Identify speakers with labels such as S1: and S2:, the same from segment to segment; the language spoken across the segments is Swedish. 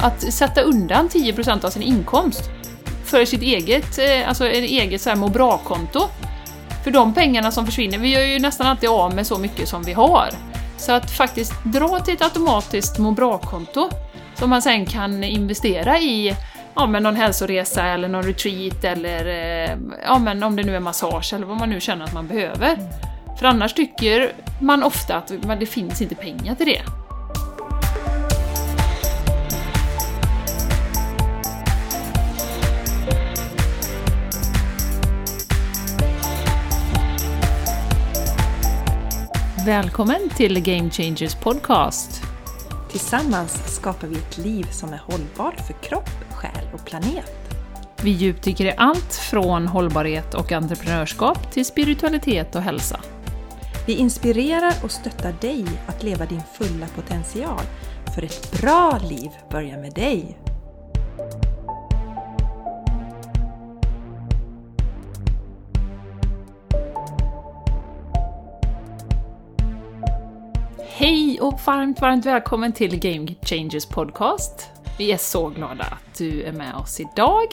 S1: att sätta undan 10% av sin inkomst för sitt eget, eh, alltså eget så här må bra-konto. För de pengarna som försvinner, vi gör ju nästan alltid av med så mycket som vi har. Så att faktiskt dra till ett automatiskt må bra-konto som man sen kan investera i ja, men någon hälsoresa eller någon retreat eller eh, ja, men om det nu är massage eller vad man nu känner att man behöver. För annars tycker man ofta att det finns inte pengar till det. Välkommen till Game Changers Podcast!
S2: Tillsammans skapar vi ett liv som är hållbart för kropp, själ och planet.
S1: Vi djupdyker i allt från hållbarhet och entreprenörskap till spiritualitet och hälsa.
S2: Vi inspirerar och stöttar dig att leva din fulla potential. För ett bra liv börjar med dig.
S1: Hej och varmt, varmt välkommen till Game Changers Podcast. Vi är så glada att du är med oss idag.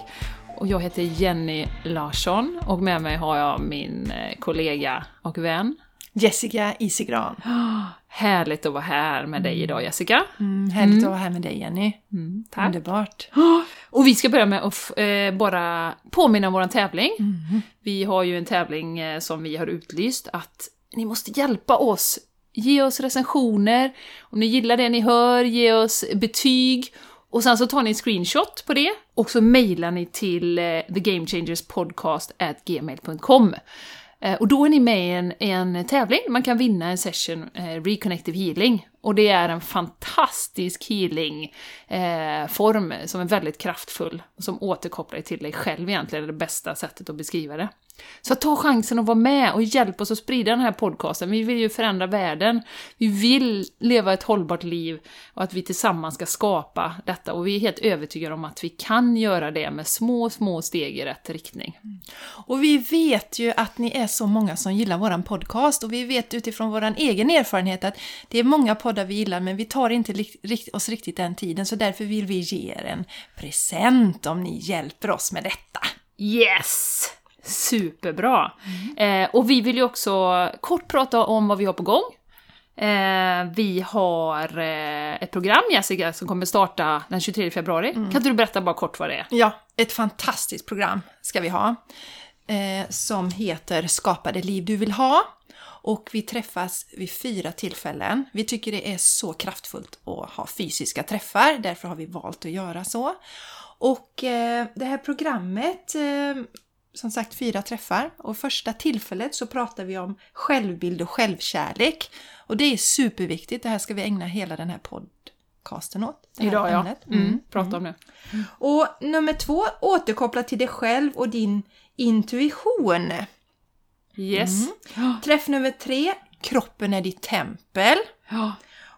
S1: Och jag heter Jenny Larsson och med mig har jag min eh, kollega och vän
S2: Jessica Isigran.
S1: Härligt att vara här med dig idag Jessica.
S2: Mm, härligt att vara här med dig Jenny.
S1: Mm, tack.
S2: Underbart.
S1: Och vi ska börja med att eh, bara påminna om vår tävling. Vi har ju en tävling eh, som vi har utlyst att ni måste hjälpa oss. Ge oss recensioner, om ni gillar det ni hör, ge oss betyg. Och sen så tar ni en screenshot på det och så mejlar ni till eh, thegamechangerspodcast@gmail.com. Eh, och då är ni med i en, en tävling, man kan vinna en session eh, Reconnective Healing. Och det är en fantastisk healing eh, som är väldigt kraftfull, och som återkopplar dig till dig själv egentligen, är det bästa sättet att beskriva det. Så ta chansen att vara med och hjälp oss att sprida den här podcasten. Vi vill ju förändra världen. Vi vill leva ett hållbart liv och att vi tillsammans ska skapa detta. Och vi är helt övertygade om att vi kan göra det med små, små steg i rätt riktning.
S2: Och vi vet ju att ni är så många som gillar våran podcast och vi vet utifrån våran egen erfarenhet att det är många poddar vi gillar men vi tar inte oss riktigt den tiden så därför vill vi ge er en present om ni hjälper oss med detta.
S1: Yes! Superbra! Eh, och vi vill ju också kort prata om vad vi har på gång. Eh, vi har eh, ett program, Jessica, som kommer starta den 23 februari. Kan inte du berätta bara kort vad det är?
S2: Ja, ett fantastiskt program ska vi ha. Eh, som heter Skapa det liv du vill ha. Och vi träffas vid fyra tillfällen. Vi tycker det är så kraftfullt att ha fysiska träffar, därför har vi valt att göra så. Och eh, det här programmet, eh, som sagt fyra träffar, och första tillfället så pratar vi om självbild och självkärlek. Och det är superviktigt, det här ska vi ägna hela den här podcasten åt.
S1: Idag ja.
S2: ämnet.
S1: Mm, prata om det.
S2: Och nummer två, återkoppla till dig själv och din intuition.
S1: Yes.
S2: Träff nummer tre, kroppen är ditt tempel.
S1: Ja.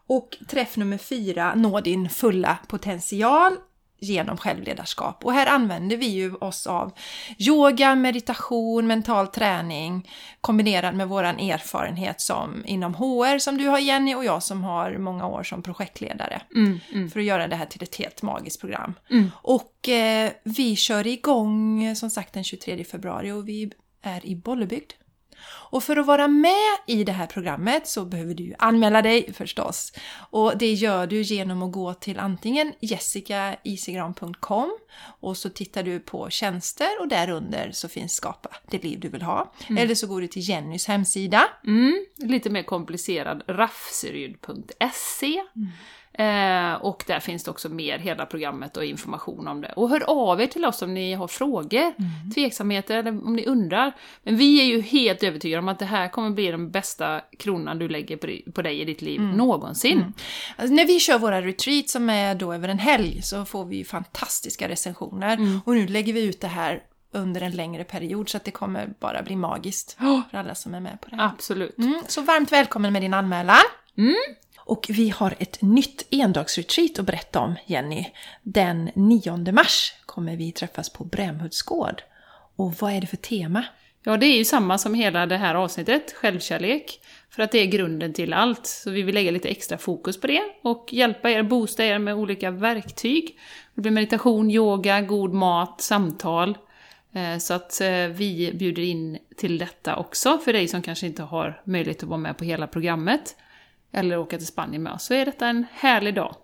S2: Och träff nummer fyra, nå din fulla potential genom självledarskap. Och här använder vi ju oss av yoga, meditation, mental träning kombinerad med våran erfarenhet som inom HR som du har Jenny och jag som har många år som projektledare.
S1: Mm, mm.
S2: För att göra det här till ett helt magiskt program.
S1: Mm.
S2: Och eh, vi kör igång som sagt den 23 februari och vi är i Bollebygd. Och för att vara med i det här programmet så behöver du anmäla dig förstås. Och det gör du genom att gå till antingen jessicaisigran.com och så tittar du på tjänster och därunder så finns Skapa det liv du vill ha. Eller så går du till Jennys hemsida.
S1: Mm, lite mer komplicerad, raffseryd.se. Eh, och där finns det också mer, hela programmet och information om det. Och hör av er till oss om ni har frågor, tveksamheter eller om ni undrar. Men vi är ju helt övertygade om att det här kommer bli den bästa kronan du lägger på, di- på dig i ditt liv någonsin.
S2: Alltså, när vi kör våra retreat som är då över en helg så får vi ju fantastiska recensioner. Och nu lägger vi ut det här under en längre period så att det kommer bara bli magiskt för alla som är med på det här.
S1: Absolut.
S2: Mm, så varmt välkommen med din anmälan.
S1: Mm.
S2: Och vi har ett nytt endagsretreat att berätta om, Jenny. Den 9 mars kommer vi träffas på Brämhults gård. Och vad är det för tema?
S1: Ja, det är ju samma som hela det här avsnittet, självkärlek. För att det är grunden till allt. Så vi vill lägga lite extra fokus på det och hjälpa er, boosta er med olika verktyg. Det blir meditation, yoga, god mat, samtal. Eh, så att eh, vi bjuder in till detta också för dig som kanske inte har möjlighet att vara med på hela programmet. Eller åka till Spanien med oss. Så är detta en härlig dag.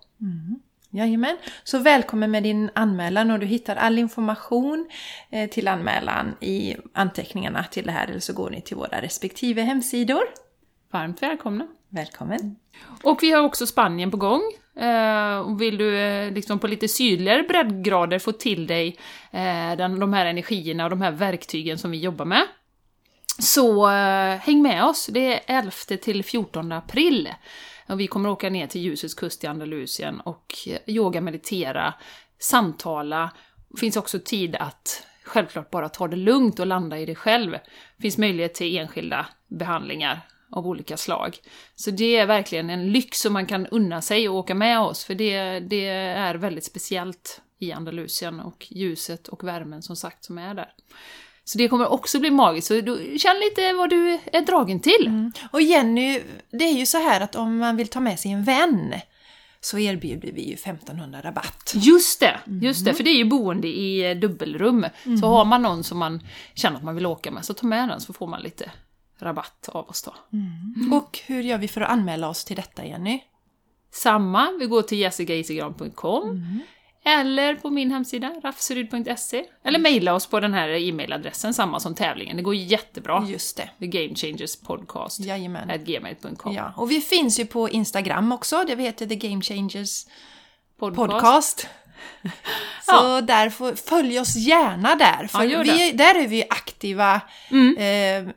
S2: Jajamän. Så välkommen med din anmälan och du hittar all information eh, till anmälan i anteckningarna till det här eller så går ni till våra respektive hemsidor.
S1: Varmt välkomna!
S2: Välkommen!
S1: Och vi har också Spanien på gång. Eh, vill du eh, liksom på lite sydligare breddgrader få till dig de här energierna och de här verktygen som vi jobbar med, så eh, häng med oss. Det är 11 till 14 april. Och vi kommer åka ner till ljusets kust i Andalusien och eh, yoga, meditera, samtala. Det finns också tid att självklart bara ta det lugnt och landa i det själv. Det finns möjlighet till enskilda behandlingar av olika slag. Så det är verkligen en lyx som man kan unna sig och åka med oss, för det, det är väldigt speciellt i Andalusien och ljuset och värmen som sagt som är där. Så det kommer också bli magiskt, så du, känn lite vad du är dragen till.
S2: Och Jenny, det är ju så här att om man vill ta med sig en vän så erbjuder vi ju 1500 rabatt.
S1: Just det, just det, för det är ju boende i eh, dubbelrum. Så har man någon som man känner att man vill åka med, så ta med den så får man lite rabatt av oss då.
S2: Och hur gör vi för att anmäla oss till detta Jenny?
S1: Samma, vi går till jessicaisigran.com eller på min hemsida, rafseryd.se. Eller mejla oss på den här e-mailadressen, samma som tävlingen. Det går jättebra.
S2: Just det.
S1: The Game Changers Podcast.
S2: Jajamän.
S1: At gmail.com.
S2: Ja, och vi finns ju på Instagram också, det heter The Game Changers
S1: Podcast.
S2: Podcast. Så därför följ oss gärna där, för
S1: Ja,
S2: vi, där är vi aktiva
S1: Mm.
S2: eh,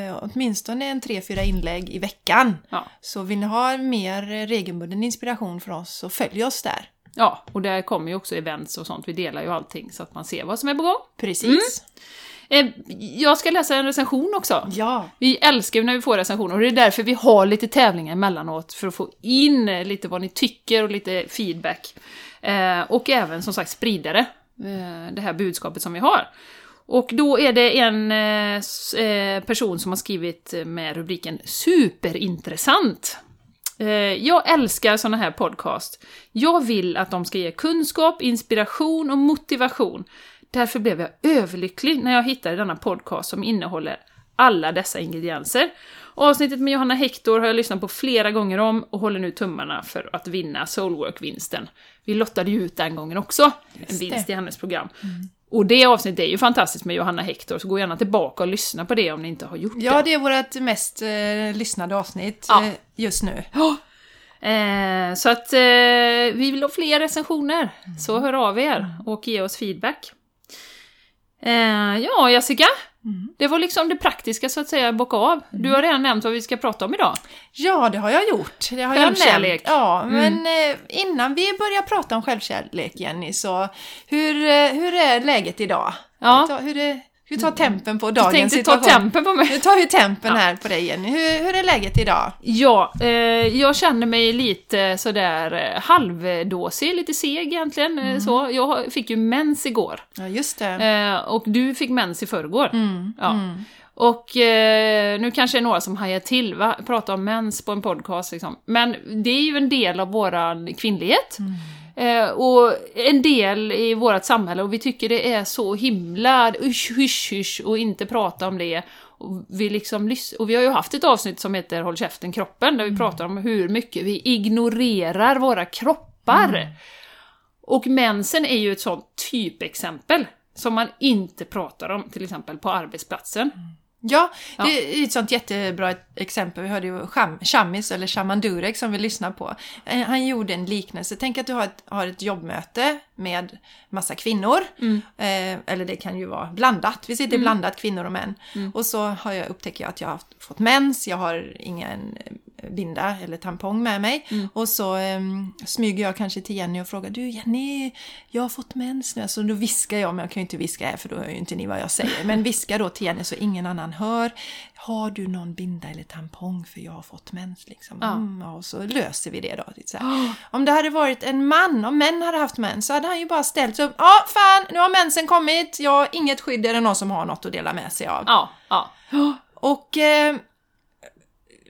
S2: eh, åtminstone en tre, fyra inlägg i veckan.
S1: Ja.
S2: Så vill ni ha mer regelbunden inspiration från oss så följ oss där.
S1: Ja, och där kommer ju också events och sånt. Vi delar ju allting så att man ser vad som är på gång.
S2: Precis.
S1: Eh, jag ska läsa en recension också.
S2: Ja.
S1: Vi älskar ju när vi får recensioner och det är därför vi har lite tävlingar emellanåt för att få in lite vad ni tycker och lite feedback. Eh, och även som sagt sprida det, eh, det här budskapet som vi har. Och då är det en person som har skrivit med rubriken Superintressant. Eh, Jag älskar såna här podcast. Jag vill att de ska ge kunskap, inspiration och motivation. Därför blev jag överlycklig när jag hittade denna podcast som innehåller alla dessa ingredienser. Avsnittet med Johanna Hector har jag lyssnat på flera gånger om och håller nu tummarna för att vinna Soulwork-vinsten. Vi lottade ju ut den gången också, en vinst i hennes program. Och det avsnittet är ju fantastiskt med Johanna Hector, så gå gärna tillbaka och lyssna på det om ni inte har gjort det.
S2: ja, det är vårt mest eh, lyssnade avsnitt
S1: Ja.
S2: eh, just nu.
S1: Eh, så att eh, vi vill ha fler recensioner, så hör av er och ge oss feedback. Eh, ja, Jessica. Det var liksom det praktiska så att säga, bocka av. Du har redan nämnt vad vi ska prata om idag.
S2: Ja, det har jag gjort. Det har jag
S1: Självkärlek.
S2: nämnt. Ja,
S1: Mm.
S2: men eh, innan vi börjar prata om självkärlek, Jenny, så hur, eh, hur är läget idag?
S1: Ja.
S2: Hur, är, hur tar tempen på dagens
S1: tänkte ta
S2: situation?
S1: tempen på mig.
S2: Hur tar ju tempen här på dig, Jenny? Hur, hur är läget idag?
S1: Ja, eh, jag känner mig lite sådär eh, halvdåsig, lite seg egentligen. eh, Så. Jag fick ju mens igår.
S2: Ja, just det.
S1: Eh, och du fick mens i förrgår.
S2: Mm,
S1: Ja.
S2: mm.
S1: Och eh, nu kanske det är några som hajar till, va? Prata om mens på en podcast liksom. Men det är ju en del av våran kvinnlighet. Eh, och en del i vårt samhälle och vi tycker det är så himla usch, hysch, hysch och inte prata om det. Och vi, liksom, och vi har ju haft ett avsnitt som heter Håll käften kroppen, där vi pratar om hur mycket vi ignorerar våra kroppar. Och mensen är ju ett sånt typexempel som man inte pratar om, till exempel på arbetsplatsen.
S2: Ja,
S1: Ja.
S2: det är ett sånt jättebra exempel. Vi hörde ju Shamis, eller Shaman Durek, som vi lyssnar på. Eh, Han gjorde en liknelse. Tänk att du har ett, har ett jobbmöte med massa kvinnor. Eh, eller det kan ju vara blandat. Vi sitter blandat, kvinnor och män. Och så har jag, upptäcker jag att jag har fått mens, jag har ingen binda eller tampong med mig. Och så um, smyger jag kanske till Jenny och frågar Du Jenny, jag har fått mens nu. Så då viskar jag, men jag kan ju inte viska här för då hör ju inte ni vad jag säger. Men viskar då till Jenny så ingen annan hör. Har du någon binda eller tampong för jag har fått mens? Liksom.
S1: Ja.
S2: Mm, och så löser vi det då. Så här. Om det hade varit en man, om män hade haft mens, så hade han ju bara ställt sig upp. Ja, fan, nu har mensen kommit. Jag har inget skydd. Är det någon som har något att dela med sig av?
S1: Ja, ja.
S2: Och eh,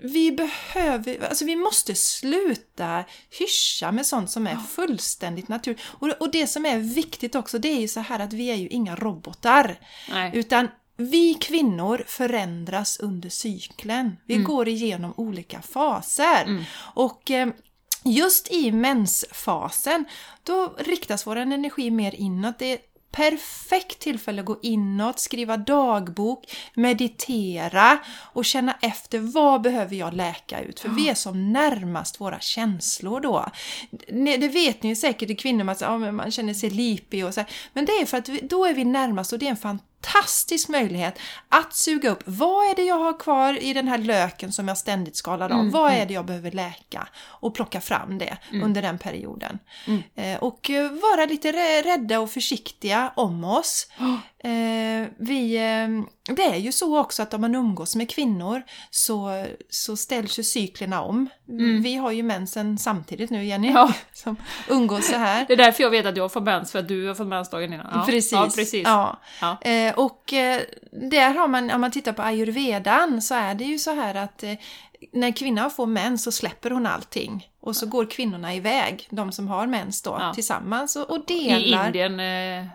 S2: vi behöver, alltså vi måste sluta hyscha med sånt som är fullständigt naturligt. Och, och det som är viktigt också, det är ju så här att vi är ju inga robotar.
S1: Nej.
S2: Utan vi kvinnor förändras under cykeln. Vi går igenom olika faser. Och eh, just i mensfasen, då riktas vår energi mer inåt. Det perfekt tillfälle att gå inåt, skriva dagbok, meditera och känna efter vad behöver jag läka ut? För vi är som närmast våra känslor då. Det vet ni ju säkert i kvinnor, man, men man känner sig lipig och så. Men det är för att då är vi närmast och det är en fantastisk möjlighet att suga upp vad är det jag har kvar i den här löken som jag ständigt skalar av? vad är det jag behöver läka? Och plocka fram det under den perioden. Eh, och eh, vara lite rä- rädda och försiktiga om oss. Eh, vi, eh, det är ju så också att om man umgås med kvinnor så, så ställs ju cyklerna om. Vi har ju mensen samtidigt nu Jenny,
S1: Ja.
S2: som umgås så här.
S1: Det är därför jag vet att jag får mens, för att du har fått mens dagen innan. Ja,
S2: Precis.
S1: Ja, precis.
S2: Ja.
S1: Ja.
S2: Eh, och där har man, om man tittar på ayurvedan så är det ju så här att när kvinnan får mens så släpper hon allting. Och så går kvinnorna iväg, de som har mens då, tillsammans och, och
S1: I
S2: delar.
S1: Indien, eh,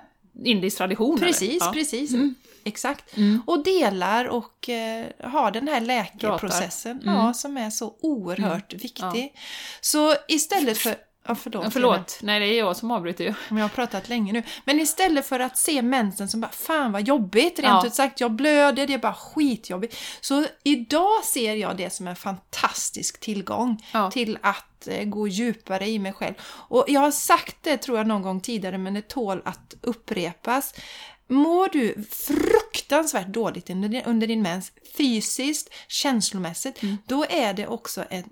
S1: indisk tradition.
S2: Precis?
S1: Ja.
S2: precis.
S1: Mm.
S2: Exakt. Och delar och eh, har den här läkeprocessen
S1: Mm.
S2: ja, som är så oerhört viktig. Så istället för... Ja, förlåt.
S1: Ja, förlåt, nej det är jag som avbryter ju.
S2: Men jag har pratat länge nu. Men istället för att se mensen som bara fan vad jobbigt, rent
S1: Ja.
S2: ut sagt, jag blöder, det är bara skitjobbigt. Så idag ser jag det som en fantastisk tillgång
S1: Ja.
S2: till att eh, gå djupare i mig själv. Och jag har sagt det tror jag någon gång tidigare men det tål att upprepas. Mår du fruktansvärt dåligt under din, under din mens, fysiskt, känslomässigt, då är det också ett eh,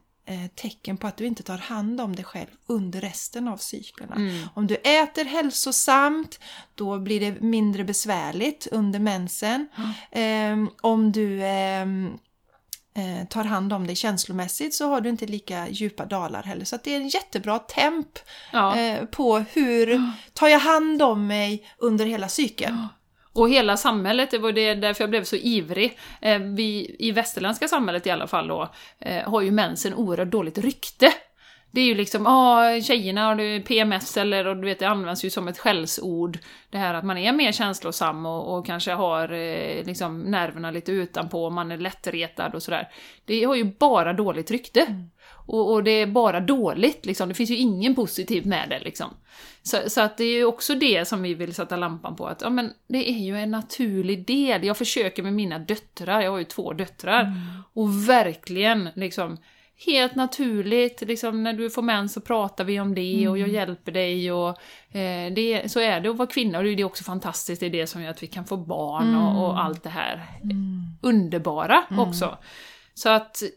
S2: tecken på att du inte tar hand om dig själv under resten av cyklerna. Om du äter hälsosamt, då blir det mindre besvärligt under mensen. Ehm, om du ehm, eh, tar hand om dig känslomässigt så har du inte lika djupa dalar heller. Så det är en jättebra temp
S1: Ja.
S2: eh, på hur tar jag hand om mig under hela cykeln.
S1: Och hela samhället, det var det därför jag blev så ivrig. Eh, vi i västerländska samhället i alla fall då, eh, har ju mensen oerhört dåligt rykte. Det är ju liksom, ah, tjejerna har det PMS eller, och du vet det används ju som ett skällsord. Det här att man är mer känslosam och, och kanske har eh, liksom nerverna lite utanpå, man är lättretad och sådär. Det har ju bara dåligt rykte. Mm. Och, och det är bara dåligt liksom, det finns ju ingen positivt med det liksom. Så, så att det är ju också det som vi vill sätta lampan på, att ja, men det är ju en naturlig del. Jag försöker med mina döttrar, jag har ju två döttrar, och verkligen liksom helt naturligt, liksom när du får mens så pratar vi om det och jag hjälper dig och eh, det, så är det. Att vara kvinna och det är också fantastiskt, det är det som gör att vi kan få barn och, och allt det här underbara också. Så att eh,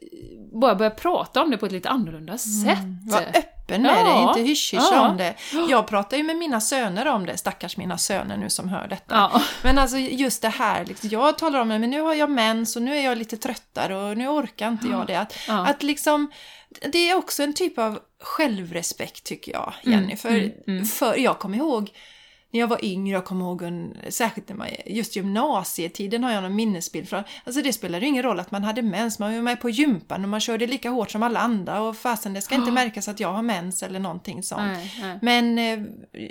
S1: bara börja prata om det på ett lite annorlunda sätt.
S2: Var öppen med
S1: Ja.
S2: det, inte hysch
S1: Ja.
S2: om det. Jag pratar ju med mina söner om det, stackars mina söner nu som hör detta.
S1: Ja.
S2: Men alltså just det här, liksom, jag talar om det, men nu har jag mens och nu är jag lite tröttare och nu orkar inte jag det. Att, att liksom, det är också en typ av självrespekt tycker jag, Jenny.
S1: Mm,
S2: för,
S1: mm, mm.
S2: för jag kommer ihåg när jag var yngre, jag kommer ihåg en, särskilt när man, just gymnasietiden har jag någon minnesbild från. Alltså det spelade ingen roll att man hade mens, man var med på gympan och man körde lika hårt som alla andra och fasen det ska inte märkas att jag har mens eller någonting sånt.
S1: Nej, nej.
S2: Men eh,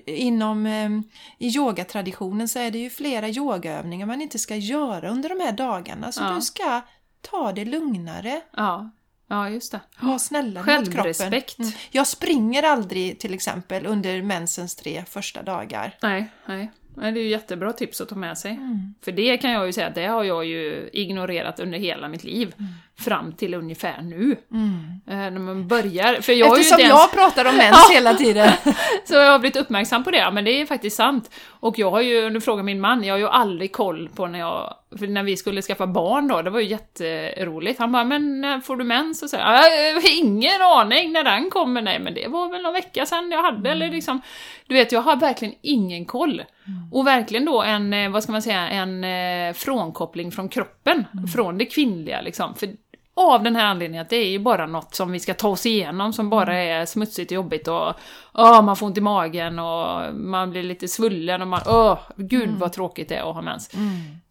S2: inom eh, i yogatraditionen så är det ju flera yogaövningar man inte ska göra under de här dagarna. Så
S1: Ja.
S2: du ska ta det lugnare,
S1: Ja, ja just det.
S2: vara snällare mot kroppen.
S1: Självrespekt.
S2: Mm. Jag springer aldrig till exempel under mensens tre första dagar.
S1: Nej, nej. Nej, det är ju jättebra tips att ta med sig.
S2: Mm.
S1: För det kan jag ju säga det har jag ju ignorerat under hela mitt liv. Fram till ungefär nu. Eh, när man börjar. För jag
S2: Eftersom
S1: ens-
S2: jag pratar om mens hela tiden.
S1: så jag har blivit uppmärksam på det, men det är faktiskt sant. Och jag har ju, nu frågar min man, jag har ju aldrig koll på när jag, när vi skulle skaffa barn då, det var ju jätteroligt. Han bara, men när får du mens? Och så, här, "Ja, jag har ingen aning när den kommer, nej men det var väl någon vecka sedan jag hade, eller liksom, du vet, jag har verkligen ingen koll. Och verkligen då en, eh, vad ska man säga, en eh, frånkoppling från kroppen, från det kvinnliga liksom. För av den här anledningen att det är ju bara något som vi ska ta oss igenom som bara är smutsigt och jobbigt och åh, man får ont i magen och man blir lite svullen och man åh, gud vad tråkigt det är att ha mens.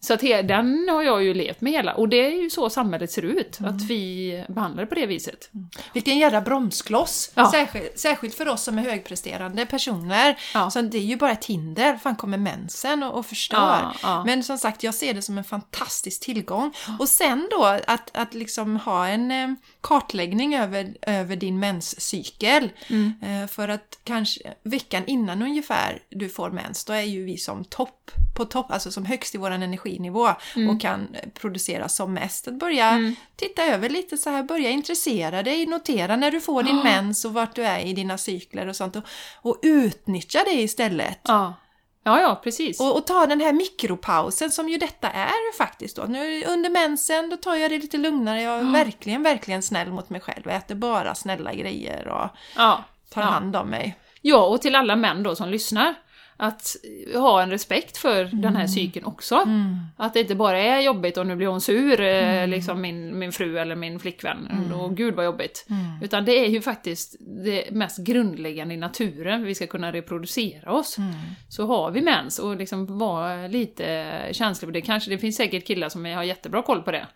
S1: Så att he- den har jag ju levt med hela, och det är ju så samhället ser ut, att vi behandlar det på det viset.
S2: Vilken jävla bromskloss!
S1: Ja.
S2: Särskilt, särskilt för oss som är högpresterande personer.
S1: Ja.
S2: Så det är ju bara ett hinder, fan kommer mensen och, och förstör.
S1: Ja, ja.
S2: Men som sagt, jag ser det som en fantastisk tillgång. Och sen då att, att liksom ha en eh, kartläggning över, över din menscykel.
S1: Mm.
S2: Eh, för att kanske veckan innan ungefär du får mens, då är ju vi som topp, på topp, alltså som högst i våran energinivå
S1: Mm.
S2: och kan producera som mest. Att börja titta över lite så här, börja intressera dig, notera när du får din mens och vart du är i dina cykler och sånt och, och utnyttja det istället.
S1: Ja, ja, ja precis.
S2: Och, och ta den här mikropausen som ju detta är faktiskt då. Nu under mensen då tar jag det lite lugnare. Jag är verkligen, verkligen snäll mot mig själv och äter bara snälla grejer och
S1: ja,
S2: tar
S1: ja.
S2: hand om mig.
S1: Ja, och till alla män då som lyssnar, att ha en respekt för den här cykeln också. Att det inte bara är jobbigt och nu blir hon sur, eh, liksom min, min fru eller min flickvän, och gud vad jobbigt. Utan det är ju faktiskt det mest grundläggande i naturen, vi ska kunna reproducera oss. Så har vi mens och liksom vara lite känslig för det. Kanske det finns säkert killar som har jättebra koll på det.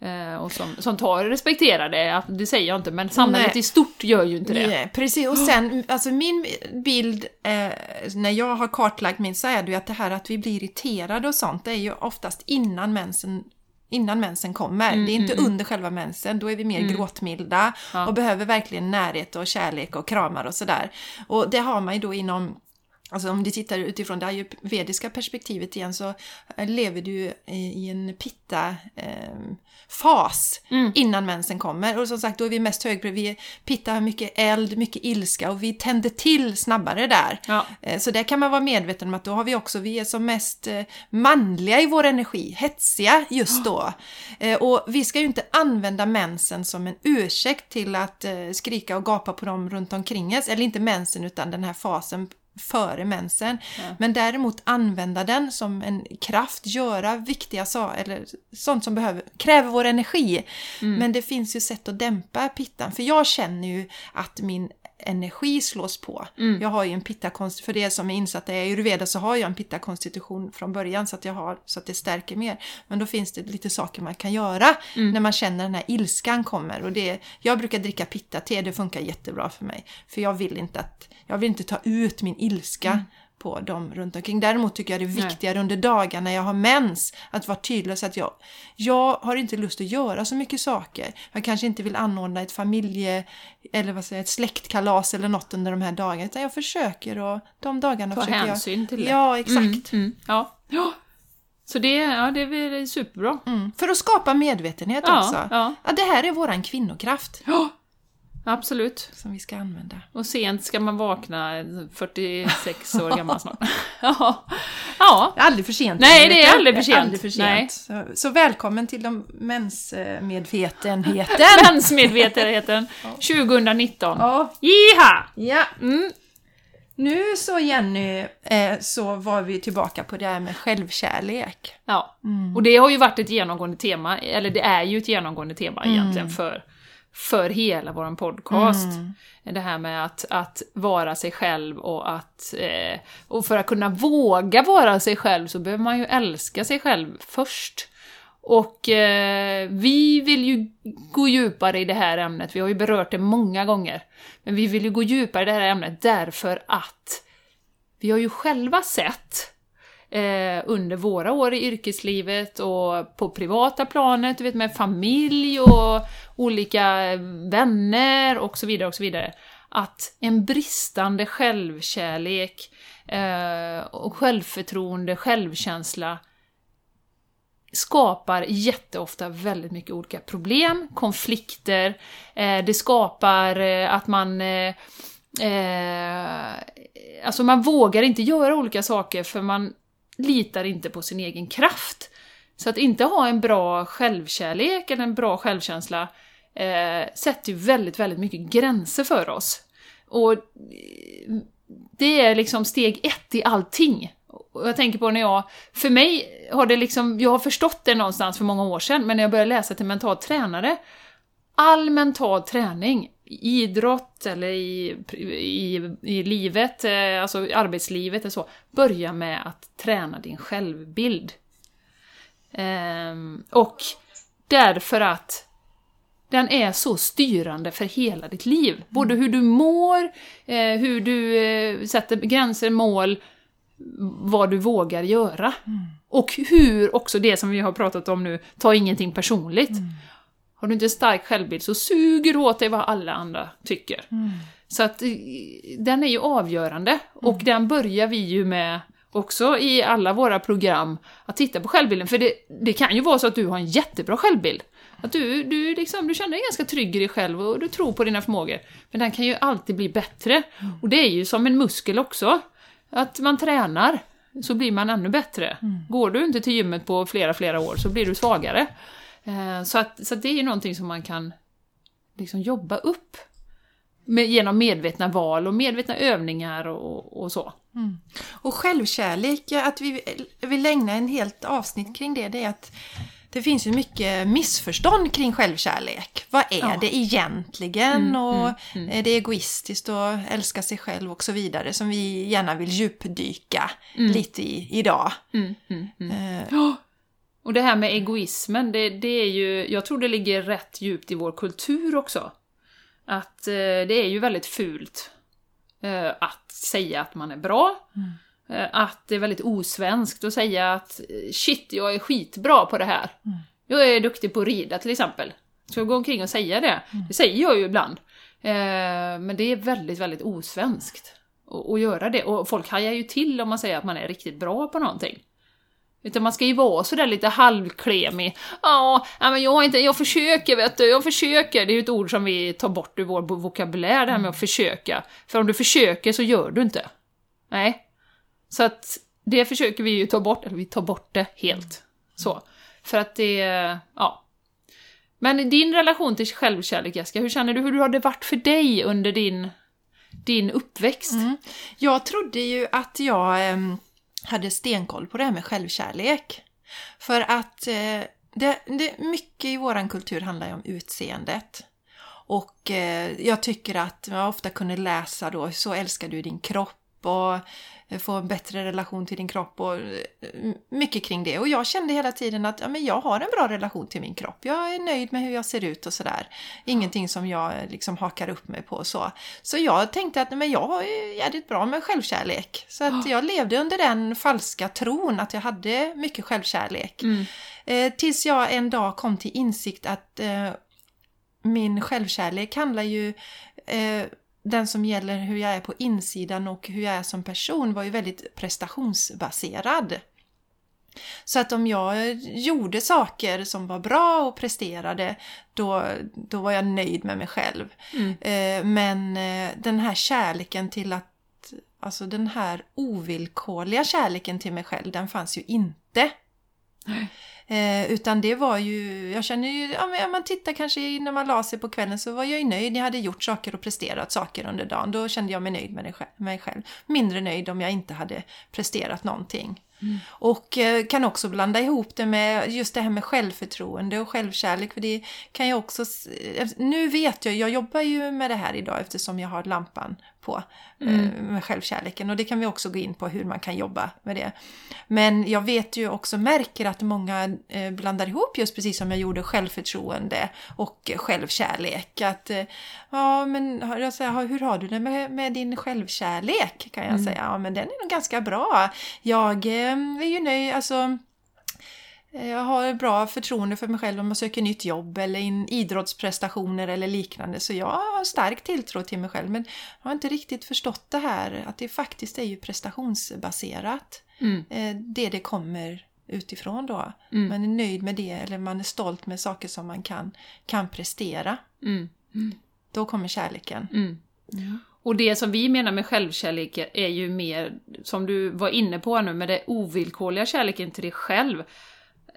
S1: Eh, och som, som tar och respekterar det, det säger jag inte, men samhället
S2: Nej.
S1: i stort gör ju inte det.
S2: Nej, precis, och sen, alltså min bild eh, när jag har kartlagt min så är det ju att det här att vi blir irriterade och sånt, det är ju oftast innan mensen Innan mensen kommer.
S1: Mm,
S2: det är inte under själva mensen, då är vi mer gråtmilda
S1: Ja.
S2: och behöver verkligen närhet och kärlek och kramar och sådär. Och det har man ju då inom Alltså om du tittar utifrån det ayurvediska perspektivet igen så eh, lever du i en pitta eh, fas
S1: Mm.
S2: innan mensen kommer. Och som sagt, då är vi mest högre. Vi pitta har mycket eld, mycket ilska och vi tänder till snabbare där.
S1: Ja.
S2: Eh, Så där kan man vara medveten om att då har vi också, vi är som mest manliga i vår energi, hetsiga just då. Eh, Och vi ska ju inte använda mensen som en ursäkt till att skrika och gapa på dem runt omkring oss, eller inte mensen utan den här fasen före mensen. Men däremot använda den som en kraft, göra viktiga saker, eller sånt som behöver, kräver vår energi. Men det finns ju sätt att dämpa pittan, för jag känner ju att min energi slås på. Jag har ju en pitta-konstitution, för det som är insatt i ayurveda så har jag en pitta-konstitution från början så att, jag har, så att det stärker mer. Men då finns det lite saker man kan göra när man känner den här ilskan kommer. Och det, jag brukar dricka pitta-te, det funkar jättebra för mig. För jag vill inte, att, jag vill inte ta ut min ilska på dem runt omkring. Däremot tycker jag det är
S1: Nej.
S2: viktigare under dagar när jag har mens att vara tydlig så att jag, jag har inte lust att göra så mycket saker. Jag kanske inte vill anordna ett familje eller vad säger ett släktkalas eller något under de här dagarna utan jag försöker och de dagarna
S1: Ta
S2: försöker
S1: hänsyn till det.
S2: Ja, exakt.
S1: Mm, mm, ja. ja. Så det, ja, det är superbra.
S2: Mm. För att skapa medvetenhet
S1: Ja,
S2: också.
S1: ja.
S2: Ja, det här är våran kvinnokraft
S1: Ja, absolut.
S2: som vi ska använda.
S1: Och sent ska man vakna, 46 år gammal snart. ja. ja.
S2: Det är aldrig för sent.
S1: Nej, det är aldrig för sent.
S2: aldrig för sent. Så, så välkommen till de mensmedvetenheten.
S1: Mensmedvetenheten 2019.
S2: ja.
S1: Jiha!
S2: ja.
S1: Mm.
S2: Nu så Jenny, eh, så var vi tillbaka på det här med självkärlek.
S1: Ja, och det har ju varit ett genomgående tema, eller det är ju ett genomgående tema egentligen för, för hela vår podcast. Det här med att, att vara sig själv och att... Eh, och för att kunna våga vara sig själv så behöver man ju älska sig själv först. Och eh, vi vill ju gå djupare i det här ämnet, vi har ju berört det många gånger. Men vi vill ju gå djupare i det här ämnet därför att vi har ju själva sett eh, under våra år i yrkeslivet och på privata planet, du vet med familj och olika vänner och så vidare och så vidare. Att en bristande självkärlek eh, och självförtroende, självkänsla skapar jätteofta väldigt mycket olika problem, konflikter, eh, det skapar eh, att man eh, eh, Alltså man vågar inte göra olika saker för man litar inte på sin egen kraft. Så att inte ha en bra självkärlek eller en bra självkänsla eh, sätter ju väldigt, väldigt mycket gränser för oss. Och eh, det är liksom steg ett i allting. Och jag tänker på när jag, för mig har det liksom, jag har förstått det någonstans för många år sedan, men när jag började läsa till mental tränare, all mental träning, idrott eller i, i, i livet, eh, alltså arbetslivet eller så, börja med att träna din självbild. Ehm, och därför att den är så styrande för hela ditt liv. Både hur du mår, eh, hur du eh, sätter gränser, mål, vad du vågar göra. Mm. Och hur också det som vi har pratat om nu, ta ingenting personligt. Mm. Har du inte en stark självbild så suger du åt dig vad alla andra tycker. Mm. Så att eh, den är ju avgörande, och den börjar vi ju med också i alla våra program, att titta på självbilden. För det, det kan ju vara så att du har en jättebra självbild. Att du, du, liksom, du känner dig ganska trygg i dig själv och du tror på dina förmågor. Men den kan ju alltid bli bättre. Och det är ju som en muskel också. Att man tränar, så blir man ännu bättre. Mm. Går du inte till gymmet på flera, flera år så blir du svagare. Eh, så, att, så att det är ju någonting som man kan liksom jobba upp med, genom medvetna val och medvetna övningar och, och så. Mm.
S2: Och självkärlek, att vi vill ägna en helt avsnitt kring det, det är att det finns ju mycket missförstånd kring självkärlek. Vad är ja. det egentligen? Mm, och mm, mm. Är det egoistiskt att älska sig själv och så vidare som vi gärna vill djupdyka mm. lite i idag.
S1: Uh. Och det här med egoismen, det, det, är ju, jag tror det ligger rätt djupt i vår kultur också. Att eh, det är ju väldigt fult eh, att säga att man är bra. Eh, att det är väldigt osvenskt att säga att shit, jag är skitbra på det här. Mm. Jag är duktig på att rida till exempel. Så jag går omkring och säga det. Mm. Det säger jag ju ibland. Eh, men det är väldigt, väldigt osvenskt att göra det. Och folk hajar ju till om man säger att man är riktigt bra på någonting. Utan man ska ju vara sådär lite halvklemig. Ja, men jag, har inte, jag försöker vet du, jag försöker. Det är ju ett ord som vi tar bort ur vår vokabulär, det här med att försöka. För om du försöker så gör du inte. Nej, så att det försöker vi ju ta bort, eller vi tar bort det helt. Så. För att det, ja. Men din relation till självkärlek Jessica, hur känner du, hur har det varit för dig under din, din uppväxt? Mm.
S2: Jag trodde ju att jag ähm hade stenkoll på det här med självkärlek. För att eh, det, det, mycket i våran kultur handlar ju om utseendet. Och eh, jag tycker att jag ofta kunde läsa då, så älskar du din kropp och få en bättre relation till din kropp och eh, mycket kring det. Och jag kände hela tiden att ja, men jag har en bra relation till min kropp. Jag är nöjd med hur jag ser ut och sådär. Ingenting som jag liksom hakar upp mig på så. Så jag tänkte att men jag har jävligt bra med självkärlek. Så att jag levde under den falska tron att jag hade mycket självkärlek. Mm. Eh, tills jag en dag kom till insikt att eh, min självkärlek handlar ju eh, den som gäller hur jag är på insidan och hur jag är som person var ju väldigt prestationsbaserad. Så att om jag gjorde saker som var bra och presterade, då, då var jag nöjd med mig själv. Mm. Eh, men eh, den här kärleken till att, alltså den här ovillkorliga kärleken till mig själv, den fanns ju inte. Mm. Eh, utan det var ju, jag känner ju, ja, man tittar kanske när man la sig på kvällen så var jag ju nöjd. Jag hade gjort saker och presterat saker under dagen. Då kände jag mig nöjd med mig själv. Mindre nöjd om jag inte hade presterat någonting. Mm. Och eh, kan också blanda ihop det med just det här med självförtroende och självkärlek. För det kan jag också... Nu vet jag, jag jobbar ju med det här idag eftersom jag har lampan på eh, mm. med självkärleken. Och det kan vi också gå in på hur man kan jobba med det. Men jag vet ju också, märker att många eh, blandar ihop just precis som jag gjorde självförtroende och självkärlek. Att, ja men jag säger, hur har du det med, med din självkärlek? Kan jag mm. säga. Ja men den är nog ganska bra. Jag är ju nöjd, alltså eh, jag har bra förtroende för mig själv om jag söker nytt jobb eller in idrottsprestationer eller liknande. Så jag har stark tilltro till mig själv. Men jag har inte riktigt förstått det här att det faktiskt är ju prestationsbaserat. Mm. Eh, det det kommer utifrån då.
S1: Mm.
S2: Man är nöjd med det eller man är stolt med saker som man kan, kan prestera.
S1: Mm.
S2: Då kommer kärleken.
S1: Mm. Och det som vi menar med självkärlek är ju mer, som du var inne på nu, med det ovillkorliga kärleken till dig själv.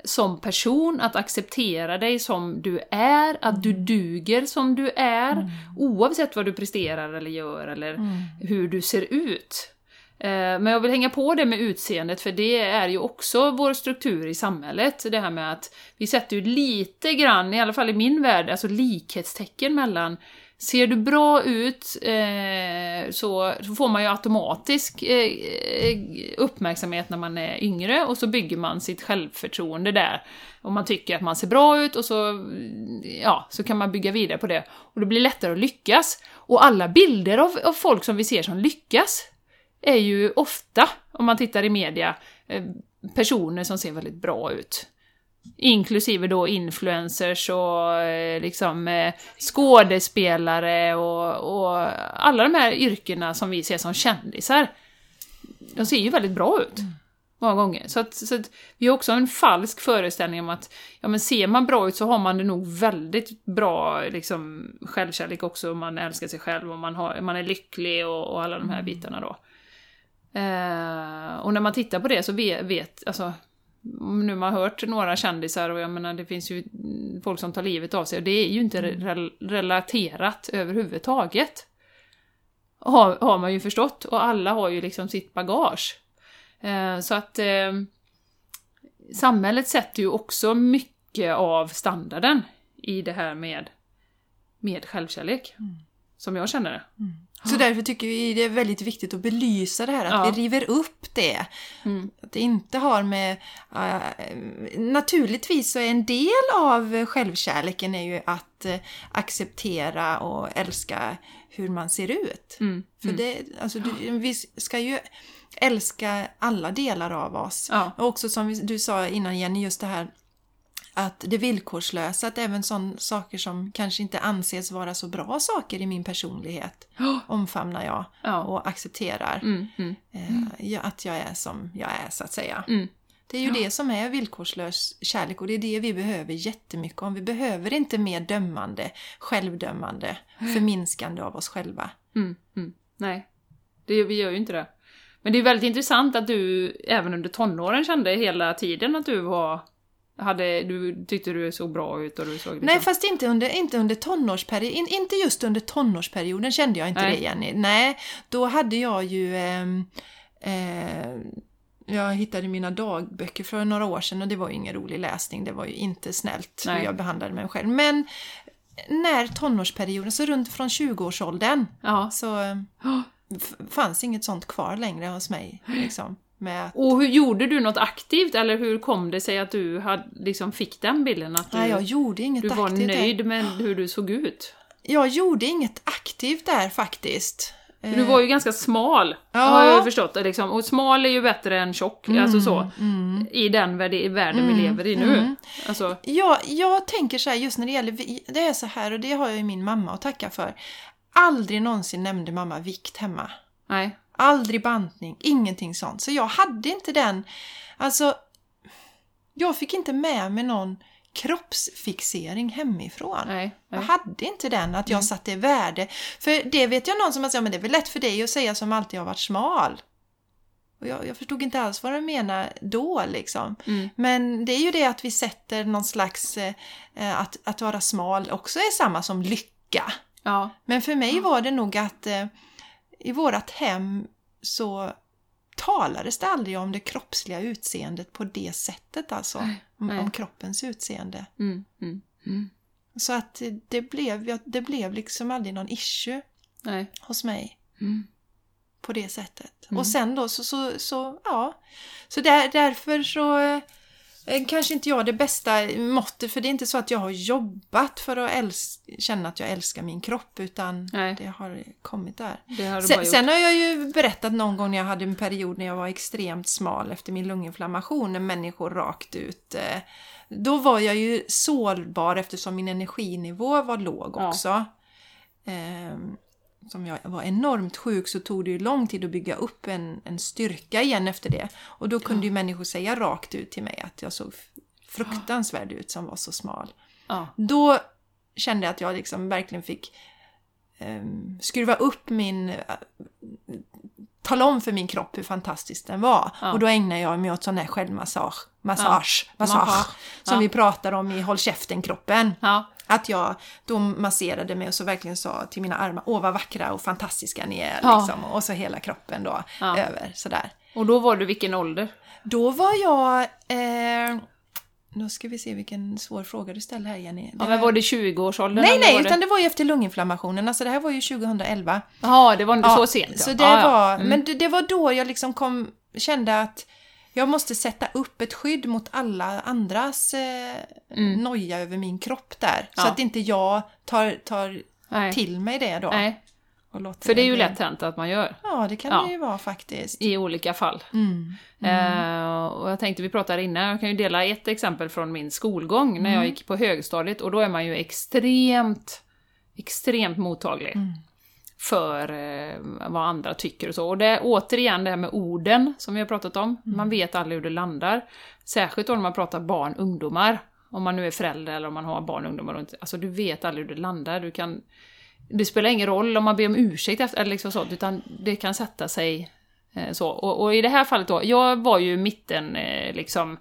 S1: Som person, att acceptera dig som du är, att du duger som du är, oavsett vad du presterar eller gör eller hur du ser ut. Eh, Men jag vill hänga på det med utseendet, för det är ju också vår struktur i samhället. Det här med att vi sätter ju lite grann, i alla fall i min värld, alltså likhetstecken mellan Ser du bra ut eh, så, så får man ju automatisk eh, uppmärksamhet när man är yngre och så bygger man sitt självförtroende där. Om man tycker att man ser bra ut och så, ja, så kan man bygga vidare på det. Och det blir lättare att lyckas. Och alla bilder av, av folk som vi ser som lyckas är ju ofta, om man tittar i media, eh, personer som ser väldigt bra ut. Inklusive då influencers och eh, liksom eh, skådespelare och, och alla de här yrkena som vi ser som kändisar. De ser ju väldigt bra ut. Många gånger. Så, att, så att vi har också en falsk föreställning om att ja, men ser man bra ut så har man det nog väldigt bra liksom, självkärlek också, man älskar sig själv och man, har, man är lycklig och, och alla de här bitarna då. Eh, och när man tittar på det så vet, vet alltså, nu man har hört några kändisar och jag menar det finns ju folk som tar livet av sig och det är ju inte re relaterat överhuvudtaget. Har, har man ju förstått och alla har ju liksom sitt bagage. Eh, så att eh, samhället sätter ju också mycket av standarden i det här med, med självkärlek. Som jag känner det.
S2: Så därför tycker vi det är väldigt viktigt att belysa det här, att
S1: Ja.
S2: vi river upp det.
S1: Mm.
S2: Att det inte har med... eh, naturligtvis så är en del av självkärleken är ju att eh, acceptera och älska hur man ser ut.
S1: Mm.
S2: För det, alltså, du, vi ska ju älska alla delar av oss.
S1: Ja.
S2: Och också som du sa innan Jenny, just det här att det villkorslösa, att även sådana saker som kanske inte anses vara så bra saker i min personlighet omfamnar jag
S1: Ja.
S2: och accepterar.
S1: Mm, mm,
S2: Eh, ja, att jag är som jag är, så att säga.
S1: mm.
S2: Det är ju det som är villkorslös kärlek och det är det vi behöver jättemycket om. Vi behöver inte mer dömande, självdömande, förminskande av oss själva.
S1: Mm, mm. Nej, det, vi gör ju inte det. Men det är väldigt intressant att du även under tonåren kände hela tiden att du var... Hade, du tyckte du såg bra ut och du såg liksom...
S2: Nej, fast inte under, inte under tonårsperioden. In, inte just under tonårsperioden kände jag inte
S1: Nej.
S2: det, Jenny. Nej, då hade jag ju... ehm, eh, jag hittade mina dagböcker för några år sedan och det var ju ingen rolig läsning. Det var ju inte snällt
S1: Nej.
S2: hur jag behandlade mig själv. Men när tonårsperioden, så runt från 20-årsåldern,
S1: Ja.
S2: så eh, fanns inget sånt kvar längre hos mig. Liksom, att,
S1: Och hur gjorde du något aktivt eller hur kom det sig att du hade, liksom fick den bilden att du,
S2: nej, jag gjorde inget
S1: du var
S2: aktivt där.
S1: nöjd med hur du såg ut?
S2: Jag gjorde inget aktivt där faktiskt.
S1: Du var ju ganska smal,
S2: Ja.
S1: har jag förstått liksom. Och smal är ju bättre än tjock, alltså så.
S2: Mm.
S1: I den värld- världen vi lever i nu. Alltså,
S2: Ja, jag tänker så här just när det gäller, det är så här och det har jag ju min mamma att tacka för. Aldrig någonsin nämnde mamma vikt hemma.
S1: nej.
S2: Aldrig bantning, ingenting sånt. Så jag hade inte den, alltså, jag fick inte med mig någon kroppsfixering hemifrån.
S1: Nej,
S2: Jag
S1: nej.
S2: hade inte den, att jag satte värde. För det vet jag någon som har sagt, men det är väl lätt för dig att säga som alltid har varit smal. Och jag, jag förstod inte alls vad de menar då liksom.
S1: Mm.
S2: Men det är ju det att vi sätter någon slags, eh, eh, att, att vara smal också är samma som lycka.
S1: Ja.
S2: Men för mig var det nog att eh, i vårat hem så talades det aldrig om det kroppsliga utseendet på det sättet alltså. Om,
S1: nej.
S2: om kroppens utseende.
S1: Mm, mm, mm.
S2: Så att det blev, det blev liksom aldrig någon issue
S1: Nej.
S2: hos mig
S1: Mm.
S2: på det sättet.
S1: Mm.
S2: Och sen då så, så, så ja. Så där, därför så kanske inte jag det bästa måttet, för det är inte så att jag har jobbat för att känna att jag älskar min kropp, utan
S1: Nej.
S2: det har kommit där.
S1: Har
S2: Sen, sen har jag ju berättat någon gång när jag hade en period när jag var extremt smal efter min lunginflammation, när människor rakt ut. Eh, då var jag ju sårbar eftersom min energinivå var låg
S1: Ja.
S2: också. Ehm, som jag var enormt sjuk så tog det ju lång tid att bygga upp en, en styrka igen efter det. Och då kunde ju människor säga rakt ut till mig att jag såg fruktansvärd ut som var så smal.
S1: Ja.
S2: Då kände jag att jag liksom verkligen fick um, skruva upp min... Uh, tala om för min kropp hur fantastisk den var.
S1: Ja.
S2: Och då ägnar jag mig åt sån här självmassage. Massage, massage, som
S1: Ja.
S2: vi pratar om i Håll käften-kroppen.
S1: Ja.
S2: Att jag då masserade mig och så verkligen sa till mina armar, åh vad vackra och fantastiska ni är.
S1: Ja.
S2: Liksom. Och så hela kroppen då
S1: Ja.
S2: över sådär.
S1: Och då var du vilken ålder?
S2: Då var jag... Eh, nu ska vi se vilken svår fråga du ställer här Jenny.
S1: Ja, men var det 20-årsåldern?
S2: Nej, nej,
S1: det...
S2: utan det var ju efter lunginflammationen. Alltså det här var ju 2011.
S1: Jaha, det var inte
S2: Ja,
S1: så sent. ja.
S2: Så det
S1: ja.
S2: var,
S1: Mm.
S2: Men det, det var då jag liksom kom, kände att jag måste sätta upp ett skydd mot alla andras eh, noja över min kropp där. Så
S1: Mm. Ja.
S2: att inte jag tar, tar
S1: Nej.
S2: till mig det då.
S1: Nej, för det är ju
S2: bli-
S1: lätt hänt att man gör.
S2: Ja, det kan
S1: Ja.
S2: det ju vara faktiskt.
S1: I olika fall.
S2: Mm.
S1: Eh, och jag tänkte, vi pratade innan, jag kan ju dela ett exempel från min skolgång när jag gick på högstadiet och då är man ju extremt, extremt mottaglig för eh, vad andra tycker och så. Och det är återigen det här med orden som vi har pratat om. Man vet aldrig hur det landar. Särskilt då när man pratar barn, ungdomar. Om man nu är förälder eller om man har barn, ungdomar. och inte- Alltså du vet aldrig hur det landar. Du kan, det spelar ingen roll om man ber om ursäkt efter, eller liksom sånt, utan det kan sätta sig eh, så. Och, och i det här fallet då, jag var ju mitten eh, liksom,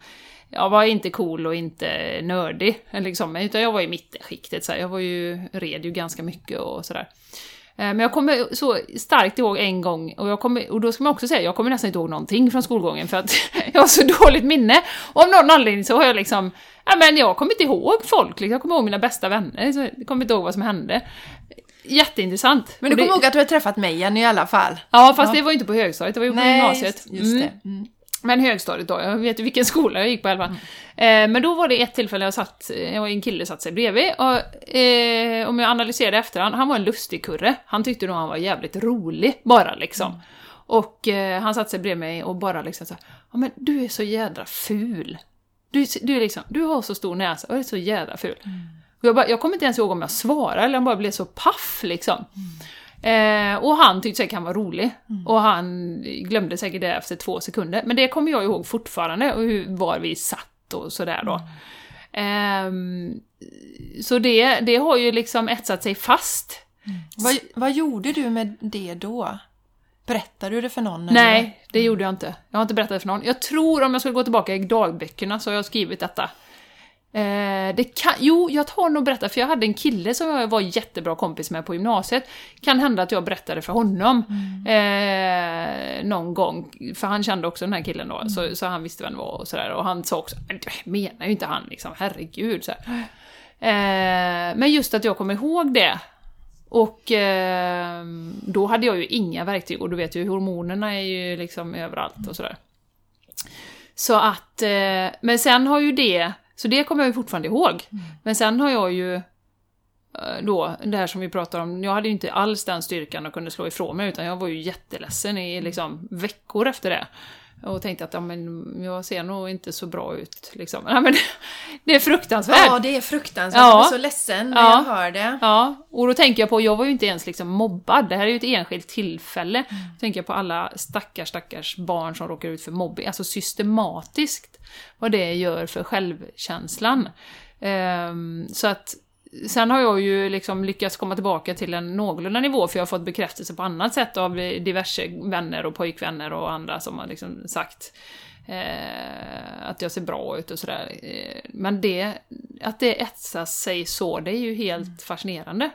S1: jag var inte cool och inte nördig, liksom, utan jag var i mittenskiktet. Så här. Jag var ju, red ju ganska mycket och sådär. Eh, Men jag kommer så starkt ihåg en gång, och, jag kommer, och då ska man också säga, jag kommer nästan inte ihåg någonting från skolgången för att jag har så dåligt minne. Och av någon anledning så har jag liksom, ja men jag kommer inte ihåg folk, liksom. jag kommer ihåg mina bästa vänner, så jag kommer inte ihåg vad som hände. Jätteintressant.
S2: Men du kommer ihåg att du har träffat mig Jenny i alla fall?
S1: Ja, fast det var inte på högstadiet, det var ju på gymnasiet.
S2: just, just
S1: Mm.
S2: det. Mm.
S1: Men högstadiet då, jag vet ju vilken skola jag gick på i alla fall. Eh, men då var det ett tillfälle jag satt, jag en kille satt sig bredvid och eh, om jag analyserade efterhand, han var en lustig kurre. Han tyckte nog han var jävligt rolig, bara liksom. Och eh, han satte sig bredvid mig och bara liksom så här, ja men du är så jädra ful. Du, du, är liksom, du har så stor näsa och är så jädra ful. Och jag, bara, jag kommer inte ens ihåg om jag svarade eller jag bara blev så paff liksom. Eh, och han tyckte säkert han var rolig. Och han glömde säkert det efter två sekunder. Men det kommer jag ihåg fortfarande, och hur, var vi satt och sådär då. Ehm, så det, det har ju liksom etsat sig fast.
S2: Vad, vad gjorde du med det då? Berättade du det för någon? eller?
S1: Nej, det gjorde jag inte. Jag har inte berättat det för någon. Jag tror om jag skulle gå tillbaka i dagböckerna så har jag skrivit detta. Eh, det kan, jo, jag har nog berättat, för jag hade en kille som jag var jättebra kompis med på gymnasiet. Kan hända att jag berättade för honom eh, någon gång, för han kände också den här killen då, så, så han visste vem det var och sådär. Och han sa också, "Men det menar ju inte han liksom, herregud. Så här. Eh, men just att jag kommer ihåg det. Och eh, då hade jag ju inga verktyg, och du vet ju hormonerna är ju liksom överallt och sådär. Så att, eh, men sen har ju det, så det kommer jag ju fortfarande ihåg. Men sen har jag ju eh, då, det här som vi pratar om, jag hade ju inte alls den styrkan och kunde slå ifrån mig, utan jag var ju jätteledsen i liksom veckor efter det. Och tänkte att ja, men jag ser nog inte så bra ut. Liksom. Ja, men det är fruktansvärt.
S2: Ja, det är fruktansvärt.
S1: Ja.
S2: Jag blir så ledsen när
S1: Ja.
S2: jag hör det.
S1: Ja, och då tänker jag på, jag var ju inte ens liksom mobbad, det här är ju ett enskilt tillfälle. Då tänker jag på alla stackars, stackars barn som råkar ut för mobbing, alltså systematiskt, vad det gör för självkänslan. Ehm, så att, sen har jag ju liksom lyckats komma tillbaka till en någorlunda nivå, för jag har fått bekräftelse på annat sätt av diverse vänner och pojkvänner och andra som har liksom sagt eh, att jag ser bra ut och sådär. Eh, men det, att det etsas sig så, det är ju helt fascinerande.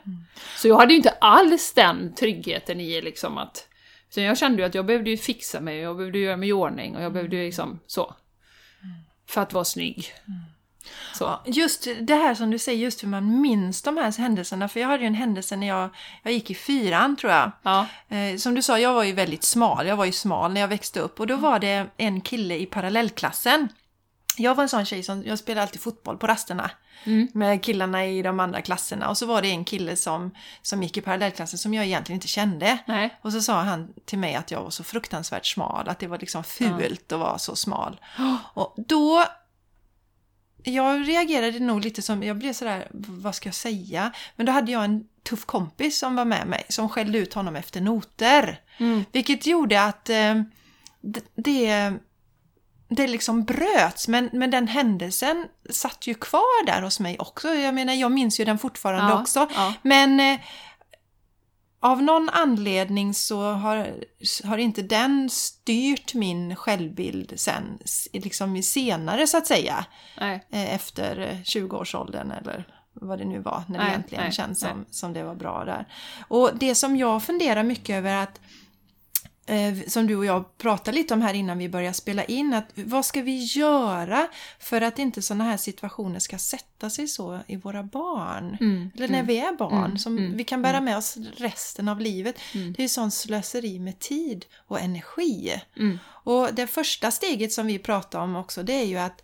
S1: Så jag hade ju inte alls den tryggheten i liksom att... Så jag kände ju att jag behövde ju fixa mig, jag behövde göra mig i ordning och jag behövde ju liksom så. För att vara snygg. Så.
S2: Ja, just det här som du säger, just hur man minns de här händelserna. För jag hade ju en händelse när jag, jag gick i fyran tror jag.
S1: Ja.
S2: Eh, som du sa, jag var ju väldigt smal. Jag var ju smal när jag växte upp. Och då var det en kille i parallellklassen. Jag var en sån tjej som, jag spelade alltid fotboll på rasterna. Med killarna i de andra klasserna. Och så var det en kille som, som gick i parallellklassen som jag egentligen inte kände.
S1: Nej.
S2: Och så sa han till mig att jag var så fruktansvärt smal, att det var liksom fult att vara så smal. Och då... Jag reagerade nog lite som, jag blev sådär, vad ska jag säga? Men då hade jag en tuff kompis som var med mig som skällde ut honom efter noter.
S1: Mm.
S2: Vilket gjorde att eh, det, det liksom bröts, men, men den händelsen satt ju kvar där hos mig också. Jag menar, jag minns ju den fortfarande
S1: Ja,
S2: också.
S1: ja.
S2: Men eh, av någon anledning så har, har inte den styrt min självbild sen, liksom senare så att säga.
S1: Nej.
S2: Eh, efter eh, 20-årsåldern eller vad det nu var, när det
S1: Nej,
S2: egentligen
S1: nej,
S2: känns
S1: nej.
S2: som, som det var bra där. Och det som jag funderar mycket över att eh, som du och jag pratade lite om här innan vi började spela in, att vad ska vi göra för att inte sådana här situationer ska sätta sig så i våra barn?
S1: Mm.
S2: Eller när vi är barn,
S1: Mm.
S2: som
S1: Mm.
S2: vi kan bära med oss resten av livet.
S1: Mm.
S2: Det är ju sån slöseri med tid och energi.
S1: Mm.
S2: Och det första steget som vi pratar om också, det är ju att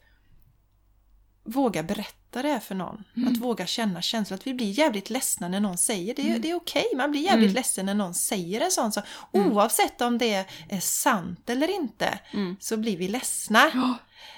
S2: våga berätta det för någon.
S1: Mm.
S2: Att våga känna känslor. Att vi blir jävligt ledsna när någon säger det. Det är okej, man blir jävligt
S1: Mm.
S2: ledsen när någon säger en sån sak. Oavsett om det är sant eller inte,
S1: Mm.
S2: så blir vi ledsna.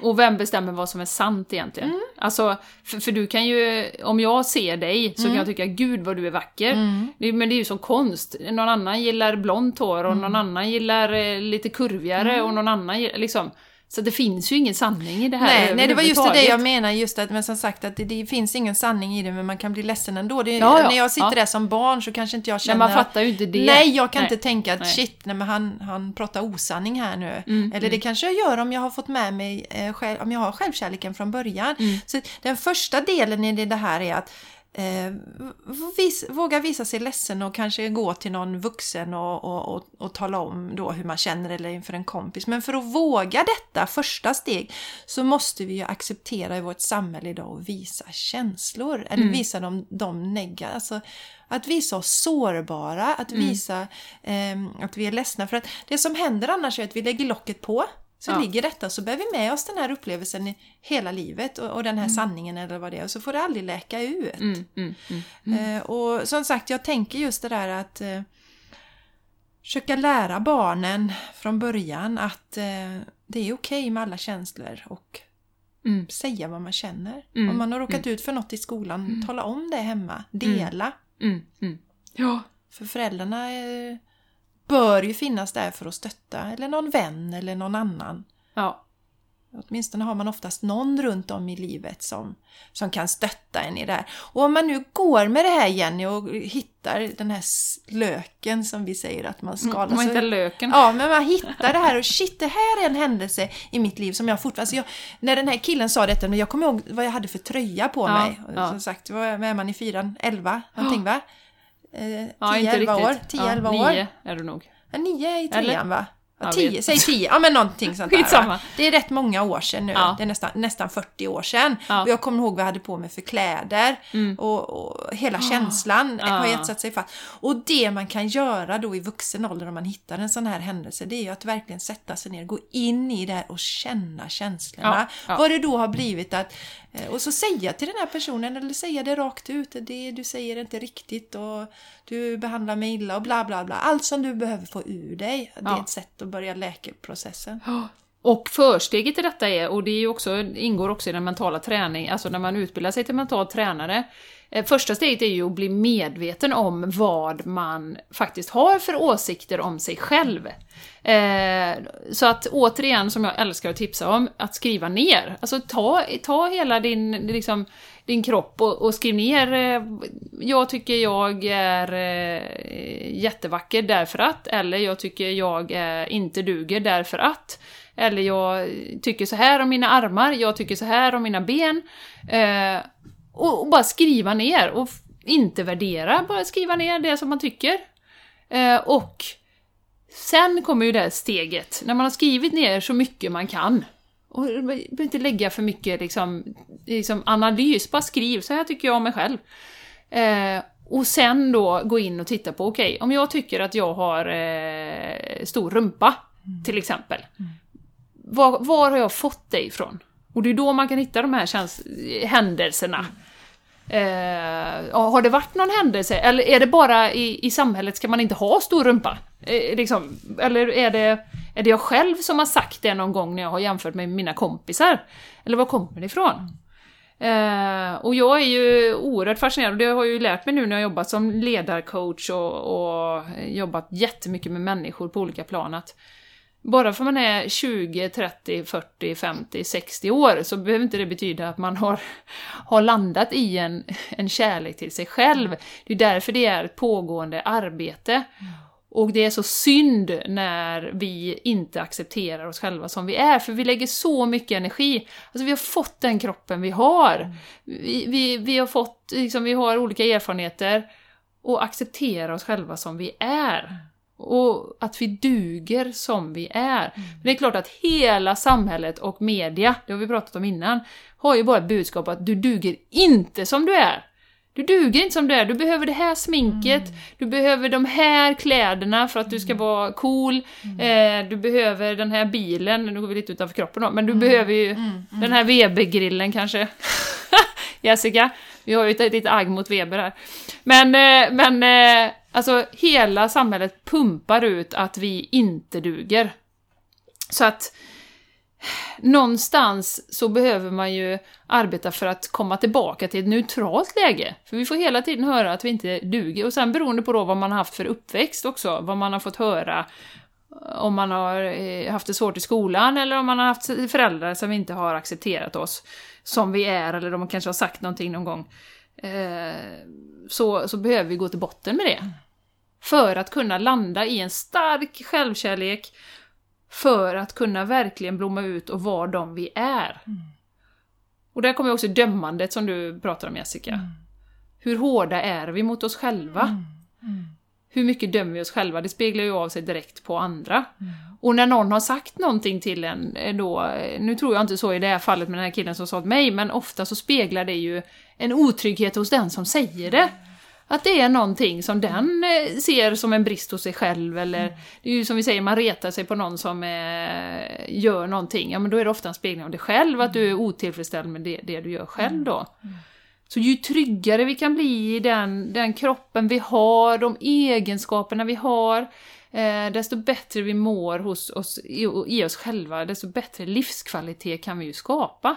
S1: Och vem bestämmer vad som är sant egentligen?
S2: Mm.
S1: Alltså, för, för du kan ju, om jag ser dig så kan jag tycka gud vad du är vacker.
S2: Mm.
S1: Det, men det är ju som konst. Någon annan gillar blont hår och någon annan gillar eh, lite kurvigare och någon annan gillar, liksom. Så det finns ju ingen sanning i det här
S2: Nej, nej, det var just det, jag menar, just att, men som sagt att det, det finns ingen sanning i det men man kan bli ledsen ändå. Det,
S1: Ja, ja,
S2: när jag sitter
S1: ja.
S2: där som barn så kanske inte jag
S1: Men
S2: känner
S1: man fattar ju inte det.
S2: Nej, jag kan
S1: Nej.
S2: inte tänka att
S1: Nej.
S2: shit, nej, men han, han pratar osanning här nu.
S1: Mm,
S2: Eller det kanske jag gör om jag har fått med mig, eh, själv, om jag har självkärleken från början.
S1: Mm.
S2: Så den första delen i det här är att eh, vis, våga visa sig ledsen och kanske gå till någon vuxen och, och, och, och tala om då hur man känner eller inför en kompis. Men för att våga detta första steg så måste vi ju acceptera i vårt samhälle idag och visa känslor. Eller
S1: Mm.
S2: visa dem, dem negativa. Alltså, att visa oss sårbara, att
S1: Mm.
S2: visa ehm, att vi är ledsna. För att det som händer annars är att vi lägger locket på. Så
S1: Ja.
S2: ligger detta så bär vi med oss den här upplevelsen i hela livet och, och den här sanningen eller vad det är. Och så får det aldrig läka ut.
S1: Mm, mm, mm.
S2: Eh, och som sagt, jag tänker just det där att eh, försöka lära barnen från början att eh, det är okej med alla känslor och
S1: Mm.
S2: säga vad man känner.
S1: Mm.
S2: Om man har råkat ut för något i skolan, tala om det hemma. Dela.
S1: Mm, mm. Ja.
S2: För föräldrarna eh, bör ju finnas där för att stötta, eller någon vän eller någon annan.
S1: Ja.
S2: Åtminstone har man oftast någon runt om i livet som, som kan stötta en i det här. Och om man nu går med det här Jenny och hittar den här löken som vi säger att man skalar.
S1: Man inte löken.
S2: Ja, men man hittar det här och shit, det här är en händelse i mitt liv som jag fortfarande... Alltså jag, när den här killen sa detta, men jag kommer ihåg vad jag hade för tröja på
S1: Ja,
S2: mig.
S1: Ja.
S2: Som sagt, vad är man i fyran? 11 någonting va? Eh, 10,
S1: Ja, inte
S2: 11 år.
S1: riktigt.
S2: 10,
S1: ja,
S2: 11 år.
S1: Nio är du nog.
S2: Ja, nio är i trean va? Ja, tio, säg tio, ja men någonting sånt där. Va? Det är rätt många år sedan nu,
S1: Ja.
S2: det är nästan, nästan 40 år sedan.
S1: Ja.
S2: Och jag kommer ihåg vad jag hade på mig för kläder
S1: Mm.
S2: och, och hela känslan har
S1: Ja.
S2: etsat sig fast. Och det man kan göra då i vuxen ålder om man hittar en sån här händelse, det är ju att verkligen sätta sig ner, gå in i det här och känna känslorna. Vad det då har blivit att, eh, och så säga till den här personen, eller säga det rakt ut, det du säger är inte riktigt och du behandlar mig illa och bla bla bla. Allt som du behöver få ur dig, det är
S1: Ja.
S2: ett sätt att börja läkeprocessen.
S1: Och försteget till detta är, och det är också, ingår också i den mentala träning, alltså när man utbildar sig till mental tränare. Eh, första steget är ju att bli medveten om vad man faktiskt har för åsikter om sig själv. Eh, så att återigen, som jag älskar att tipsa om, att skriva ner. Alltså ta, ta hela din, liksom, din kropp och, och skriv ner eh, jag tycker jag är jättevacker därför att, eller jag tycker jag inte duger därför att, eller jag tycker så här om mina armar, jag tycker så här om mina ben. Och, och bara skriva ner och inte värdera, bara skriva ner det som man tycker. Eh, och sen kommer ju det här steget, när man har skrivit ner så mycket man kan. Och behöver inte lägga för mycket liksom, liksom analys, bara skriv, så här tycker jag om mig själv. Eh, och sen då gå in och titta på, okej, om jag tycker att jag har eh, stor rumpa, till exempel. Var, var har jag fått det ifrån? Och det är då man kan hitta de här händelserna. Eh, har det varit någon händelse? Eller är det bara i, i samhället ska man inte ha stor rumpa? Eh, liksom, eller är det, är det jag själv som har sagt det någon gång när jag har jämfört med mina kompisar? Eller var kommer det ifrån? Eh, och jag är ju oerhört fascinerad, och det har jag ju lärt mig nu när jag jobbat som ledarcoach och, och jobbat jättemycket med människor på olika plan, att bara för man är 20, 30, 40, 50, 60 år så behöver inte det betyda att man har, har landat i en, en kärlek till sig själv. Det är därför det är ett pågående arbete. Och det är så synd när vi inte accepterar oss själva som vi är, för vi lägger så mycket energi. Alltså vi har fått den kroppen vi har. Vi, vi, vi har fått, liksom, vi har olika erfarenheter och acceptera oss själva som vi är. Och att vi duger som vi är. Mm. Det är klart att hela samhället och media, det har vi pratat om innan, har ju bara ett budskap att du duger inte som du är. Du duger inte som du är, du behöver det här sminket, mm. du behöver de här kläderna för att du ska mm. vara cool, mm. eh, du behöver den här bilen, nu går vi lite utanför kroppen då, men du mm. behöver ju mm. den här Weber-grillen kanske. Jessica, vi har ju ett litet agg mot Weber här. Men, eh, men eh, alltså hela samhället pumpar ut att vi inte duger. Så att någonstans så behöver man ju arbeta för att komma tillbaka till ett neutralt läge. För vi får hela tiden höra att vi inte duger. Och sen beroende på då vad man har haft för uppväxt också, vad man har fått höra eh, om man har eh, haft det svårt i skolan eller om man har haft föräldrar som inte har accepterat oss som vi är eller de kanske har sagt någonting någon gång. Eh, så, så behöver vi gå till botten med det. För att kunna landa i en stark självkärlek för att kunna verkligen blomma ut och vara de vi är. Mm. Och där kommer också dömandet som du pratar om Jessica. Mm. Hur hårda är vi mot oss själva? Mm. mm. Hur mycket dömer vi oss själva? Det speglar ju av sig direkt på andra. Mm. Och när någon har sagt någonting till en eh, då, eh, nu tror jag inte så i det här fallet med den här killen som sa till mig, men ofta så speglar det ju en otrygghet hos den som säger det. Att det är någonting som den eh, ser som en brist hos sig själv eller mm. det är ju som vi säger, man retar sig på någon som eh, gör någonting, ja men då är det ofta en spegling av dig själv, att du är otillfredsställd med det, det du gör själv mm. då. Mm. Så ju tryggare vi kan bli i den, den kroppen vi har, de egenskaperna vi har, eh, desto bättre vi mår hos oss, i, i oss själva, desto bättre livskvalitet kan vi ju skapa.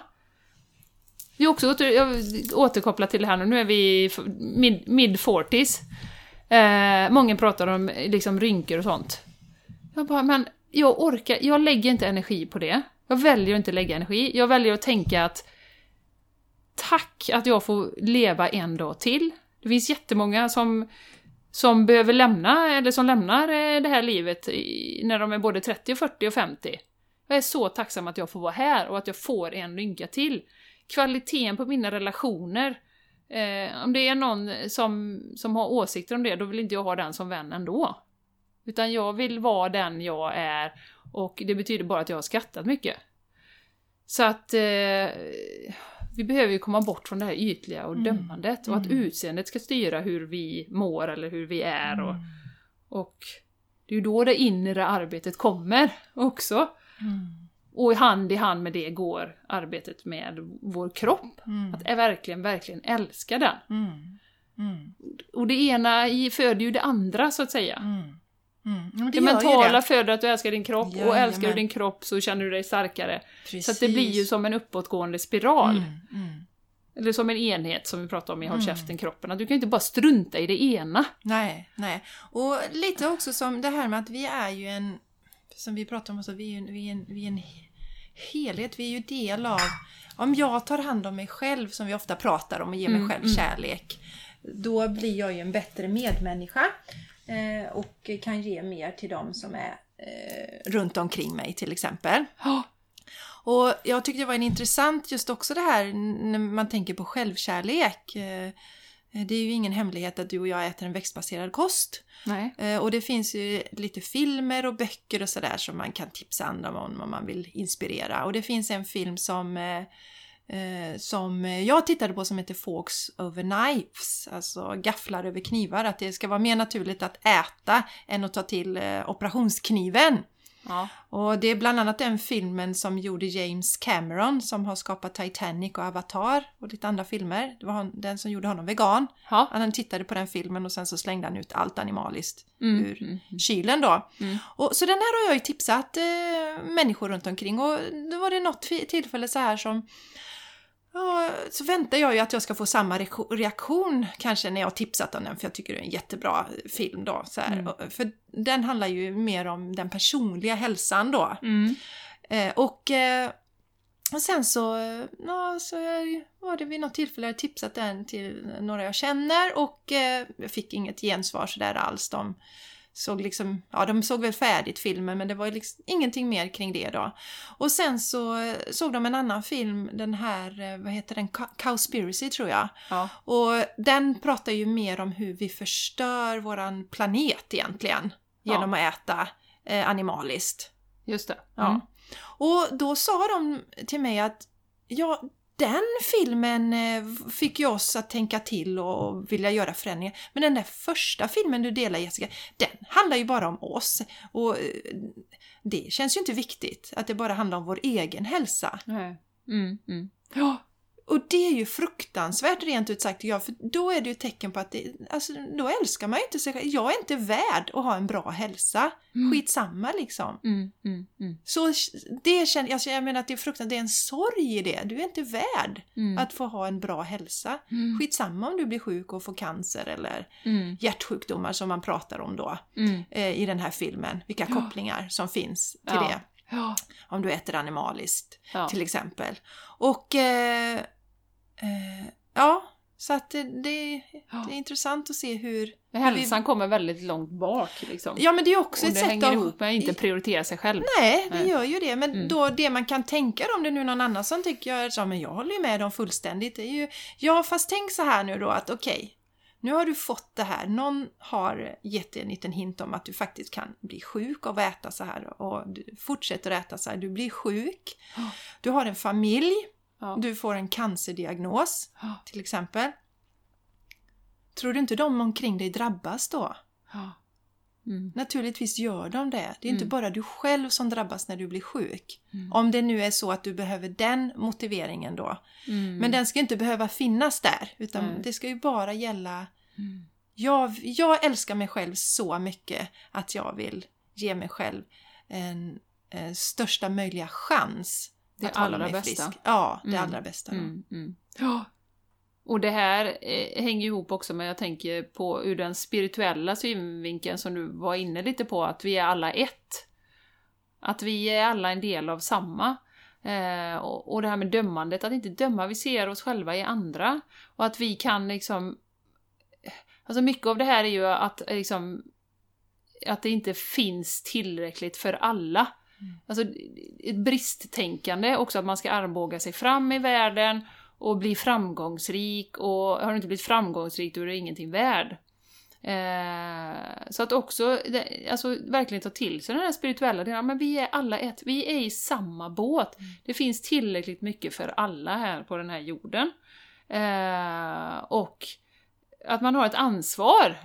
S1: Vi också åter, jag återkopplar till det här nu, nu är vi mid, mid 40s. Eh, många pratar om liksom rynkor och sånt. Jag bara, men jag orkar, jag lägger inte energi på det. Jag väljer att inte lägga energi. Jag väljer att tänka att tack att jag får leva en dag till. Det finns jättemånga som, som behöver lämna, eller som lämnar eh, det här livet när de är både 30, 40 och 50. Jag är så tacksam att jag får vara här och att jag får en rynka till kvaliteten på mina relationer. Eh, om det är någon som, som har åsikter om det, då vill inte jag ha den som vän ändå. Utan jag vill vara den jag är och det betyder bara att jag har skrattat mycket. Så att eh, vi behöver ju komma bort från det här ytliga och mm. dömandet och att mm. utseendet ska styra hur vi mår eller hur vi är. Och, mm. och det är ju då det inre arbetet kommer också. Mm. Och hand i hand med det går arbetet med vår kropp. Mm. Att verkligen, verkligen älska den. Mm. Mm. Och det ena föder ju det andra, så att säga. Mm. Mm. Det, det mentala föder att du älskar din kropp, ja, och älskar du din kropp så känner du dig starkare. Precis. Så det blir ju som en uppåtgående spiral. Mm, Eller som en enhet som vi pratade om i Håll käften-kroppen, att du kan ju inte bara strunta i det ena.
S2: Nej, nej. Och lite också som det här med att vi är ju en som vi pratar om, alltså, vi, är en, vi, är en, vi är en helhet, vi är ju del av... Om jag tar hand om mig själv, som vi ofta pratar om, och ger mig mm, själv mm. kärlek, då blir jag ju en bättre medmänniska eh, och kan ge mer till dem som är eh, runt omkring mig till exempel. Oh. Och jag tyckte det var en intressant just också det här när man tänker på självkärlek. Eh, Eh, det är ju ingen hemlighet att du och jag äter en växtbaserad kost.
S1: Nej.
S2: Eh, och det finns ju lite filmer och böcker och sådär som man kan tipsa andra om om man vill inspirera. Och det finns en film som, eh, som jag tittade på som heter Forks over Knives, alltså gafflar över knivar. Att det ska vara mer naturligt att äta än att ta till operationskniven.
S1: Ja.
S2: Och det är bland annat den filmen som gjorde James Cameron som har skapat Titanic och Avatar och lite andra filmer. Det var den som gjorde honom vegan.
S1: Ja.
S2: Han tittade på den filmen och sen så slängde han ut allt animaliskt mm. ur mm. kylen då. Mm. Och, så den här har jag ju tipsat eh, människor runt omkring och då var det något tillfälle så här som Ja, så väntar jag ju att jag ska få samma reaktion kanske när jag har tipsat om den, för jag tycker det är en jättebra film då. Så.
S1: Mm.
S2: För den handlar ju mer om den personliga hälsan då.
S1: Mm.
S2: Eh, och, eh, och sen så, ja, så jag- var det vid något tillfälle jag tipsat den till några jag känner och eh, jag fick inget gensvar sådär alls. De såg liksom, ja de såg väl färdigt filmen men det var liksom ingenting mer kring det då. Och sen så eh, såg de en annan film, den här, eh, vad heter den, Co- Cowspiracy tror jag.
S1: Ja.
S2: Och den pratar ju mer om hur vi förstör våran planet egentligen. Genom att äta eh, animaliskt.
S1: Just det.
S2: Ja.
S1: Mm.
S2: Och då sa de till mig att ja, den filmen eh, fick ju oss att tänka till och vilja göra förändringar. Men den där första filmen du delar Jessica, den handlar ju bara om oss. Och eh, det känns ju inte viktigt att det bara handlar om vår egen hälsa.
S1: Mm. Mm. Ja.
S2: Och det är ju fruktansvärt rent ut sagt, ja, för då är det ju ett tecken på att det, alltså, då älskar man ju inte sig själv. Jag är inte värd att ha en bra hälsa.
S1: Mm.
S2: Skitsamma liksom.
S1: Mm. Mm. Mm.
S2: Så det känner, alltså jag menar att det är fruktansvärt, det är en sorg i det. Du är inte värd
S1: Mm.
S2: att få ha en bra hälsa.
S1: Mm.
S2: Skitsamma om du blir sjuk och får cancer eller
S1: Mm.
S2: hjärtsjukdomar som man pratar om då
S1: Mm.
S2: eh, i den här filmen. Vilka kopplingar som finns till
S1: Ja.
S2: det.
S1: Ja.
S2: Om du äter animaliskt
S1: Ja.
S2: till exempel. Och eh, eh, ja, så att det, det,
S1: Ja.
S2: det är intressant att se hur...
S1: Men hälsan kommer väldigt långt bak liksom.
S2: Ja men det är också
S1: och
S2: ett
S1: det
S2: sätt
S1: hänger
S2: av...
S1: ihop med att inte prioritera sig själv.
S2: Nej, det
S1: Nej.
S2: gör ju det. Men
S1: Mm.
S2: då det man kan tänka om det nu någon annan som tycker jag, ja, men jag håller ju med dem fullständigt. Det är ju, ja fast tänk så här nu då att okej, nu har du fått det här. Någon har gett dig en liten hint om att du faktiskt kan bli sjuk av att äta så här och du fortsätter att äta så här. Du blir sjuk. Du har en familj. Du får en cancerdiagnos till exempel. Tror du inte de omkring dig drabbas då?
S1: Mm.
S2: Naturligtvis gör de det. Det är inte
S1: Mm.
S2: bara du själv som drabbas när du blir sjuk.
S1: Mm.
S2: Om det nu är så att du behöver den motiveringen då.
S1: Mm.
S2: Men den ska inte behöva finnas där. Utan det ska ju bara gälla...
S1: Mm.
S2: Jag, jag älskar mig själv så mycket att jag vill ge mig själv en eh, största möjliga chans
S1: Det
S2: att hålla
S1: allra
S2: mig
S1: bästa.
S2: frisk. Ja, det
S1: Mm.
S2: allra bästa.
S1: Ja. Och det här eh, hänger ihop också med, jag tänker på ur den spirituella synvinkeln som du var inne lite på, att vi är alla ett. Att vi är alla en del av samma. Eh, och, och det här med dömandet, att inte döma, vi ser oss själva i andra. Och att vi kan liksom... Alltså mycket av det här är ju att eh, liksom... Att det inte finns tillräckligt för alla.
S2: Mm.
S1: Alltså ett bristtänkande, också att man ska armbåga sig fram i världen och bli framgångsrik och har du inte blivit framgångsrik då är du ingenting värd. Eh, så att också alltså, verkligen ta till sig den här spirituella delen, men vi är alla ett, vi är i samma båt. Det finns tillräckligt mycket för alla här på den här jorden. Eh, och att man har ett ansvar,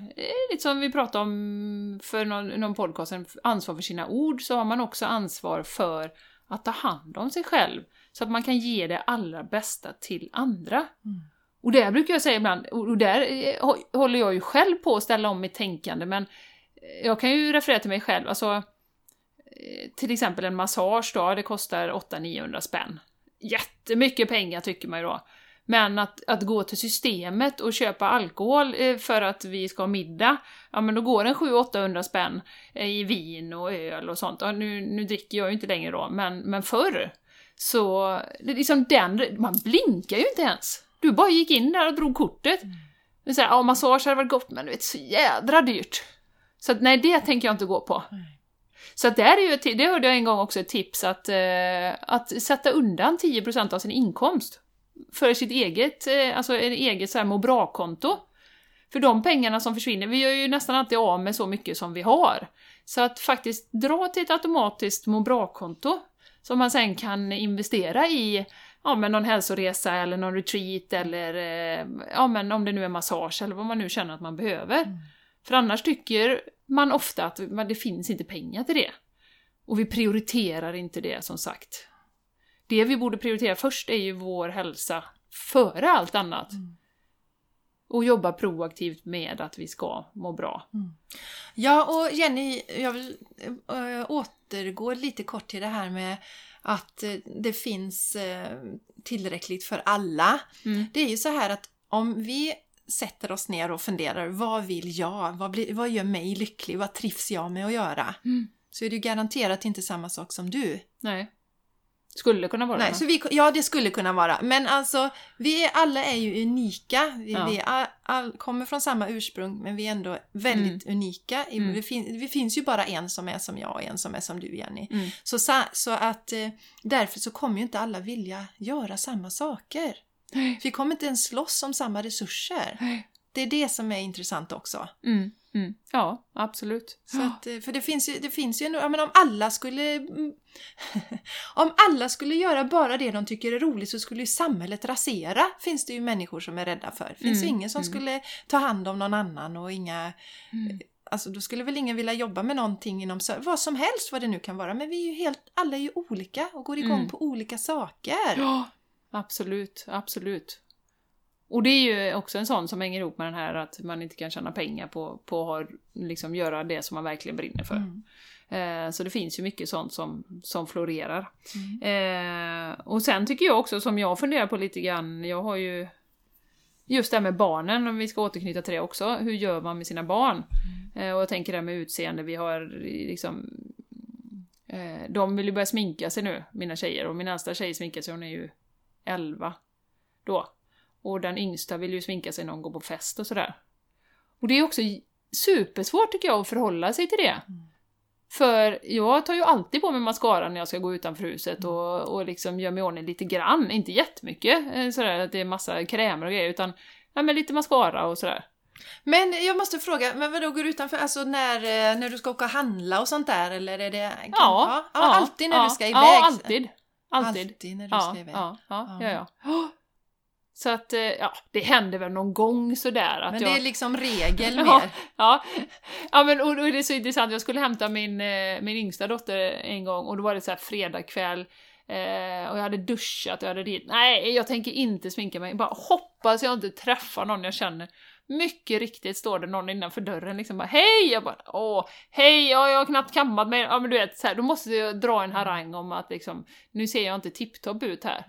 S1: lite som vi pratade om för någon, någon podcast, ansvar för sina ord, så har man också ansvar för att ta hand om sig själv. Så att man kan ge det allra bästa till andra.
S2: Mm.
S1: Och där brukar jag säga ibland, och där eh, hå- håller jag ju själv på att ställa om mitt tänkande, men eh, jag kan ju referera till mig själv, alltså eh, till exempel en massage då, det kostar 800-900 spänn. Jättemycket pengar tycker man ju då. Men att, att gå till systemet och köpa alkohol för att vi ska ha middag, ja men då går en 700-800 spänn i vin och öl och sånt. Ja, nu, nu dricker jag ju inte längre då, men, men förr så, liksom den, man blinkar ju inte ens. Du bara gick in där och drog kortet. Mm. Så här, ja, massage hade varit gott, men du vet, så jädra dyrt. Så att, nej, det tänker jag inte gå på.
S2: Nej.
S1: Så att det är ju ett, det hörde jag en gång också ett tips att, eh, att sätta undan 10% av sin inkomst för sitt eget, eh, alltså en eget så här må bra-konto. För de pengarna som försvinner, vi gör ju nästan alltid av med så mycket som vi har. Så att faktiskt dra till ett automatiskt må bra-konto som man sen kan investera i ja, men någon hälsoresa eller någon retreat eller eh, ja, men om det nu är massage eller vad man nu känner att man behöver.
S2: Mm.
S1: För annars tycker man ofta att det finns inte pengar till det. Och vi prioriterar inte det som sagt. Det vi borde prioritera först är ju vår hälsa före allt annat.
S2: Mm.
S1: Och jobba proaktivt med att vi ska må bra.
S2: Ja, och Jenny, jag vill äh, återgå lite kort till det här med att eh, det finns eh, tillräckligt för alla.
S1: Mm.
S2: Det är ju så här att om vi sätter oss ner och funderar, vad vill jag? Vad, blir, vad gör mig lycklig? Vad trivs jag med att göra?
S1: Mm.
S2: Så är det garanterat inte samma sak som du.
S1: Nej. Skulle kunna vara
S2: Nej, så vi, ja, det skulle kunna vara. Men alltså, vi är, alla är ju unika. Vi,
S1: Ja.
S2: vi all, all, kommer från samma ursprung, men vi är ändå väldigt unika. I,
S1: Mm.
S2: det, fin, det finns ju bara en som är som jag och en som är som du, Jenny.
S1: Mm.
S2: Så, så att eh, därför så kommer ju inte alla vilja göra samma saker. Vi kommer inte ens slåss om samma resurser. Det är det som är intressant också.
S1: Mm. Mm. Ja, absolut.
S2: Så att, eh, för det finns ju, det finns ju en- ja, men om alla skulle mm, om alla skulle göra bara det de tycker är roligt så skulle ju samhället rasera, finns det ju människor som är rädda för. Finns ju
S1: Mm,
S2: ingen som
S1: mm.
S2: skulle ta hand om någon annan och inga
S1: Mm.
S2: Alltså då skulle väl ingen vilja jobba med någonting inom vad som helst vad det nu kan vara. Men vi är ju helt, alla är ju olika och går igång
S1: Mm.
S2: på olika saker.
S1: Ja, absolut, absolut. Och det är ju också en sån som hänger ihop med den här att man inte kan tjäna pengar på, på att liksom göra det som man verkligen brinner för.
S2: Mm.
S1: Eh, så det finns ju mycket sånt som, som florerar.
S2: Mm.
S1: Eh, och sen tycker jag också, som jag funderar på lite grann, jag har ju just det här med barnen, om vi ska återknyta till det också, hur gör man med sina barn? Eh, och jag tänker det här med utseende, vi har liksom eh, de vill ju börja sminka sig nu, mina tjejer, och min äldsta tjej sminkar sig, hon är ju 11 då. Och den yngsta vill ju sminka sig när hon går på fest och sådär. Och det är också supersvårt tycker jag att förhålla sig till det.
S2: Mm.
S1: För jag tar ju alltid på mig mascara när jag ska gå utanför huset och, och liksom gör mig i ordning lite grann, inte jättemycket eh, sådär att det är massa krämer och grejer utan ja, men lite mascara och sådär.
S2: Men jag måste fråga, men vadå går du utanför, alltså när, eh, när du ska åka och handla och sånt där eller är det?
S1: Ja,
S2: ja, ja alltid när
S1: ja,
S2: du ska iväg?
S1: Ja, alltid. Alltid.
S2: Alltid när du ska iväg.
S1: ja, Ja.
S2: ja,
S1: ja. Så att, eh, ja, det händer väl någon gång sådär att
S2: Men
S1: jag...
S2: det är liksom regel
S1: Ja,
S2: mer.
S1: ja. ja men och, och det är så intressant, jag skulle hämta min, eh, min yngsta dotter en gång och då var det så här fredagkväll eh, och jag hade duschat och jag hade dit. Nej, jag tänker inte sminka mig, bara hoppas jag inte träffar någon jag känner. Mycket riktigt står det någon innanför dörren liksom bara hej! Jag bara åh, hej, ja, jag har knappt kammat mig. Ja men du vet, så här, då måste jag dra en harang om att liksom, nu ser jag inte tipptopp ut här.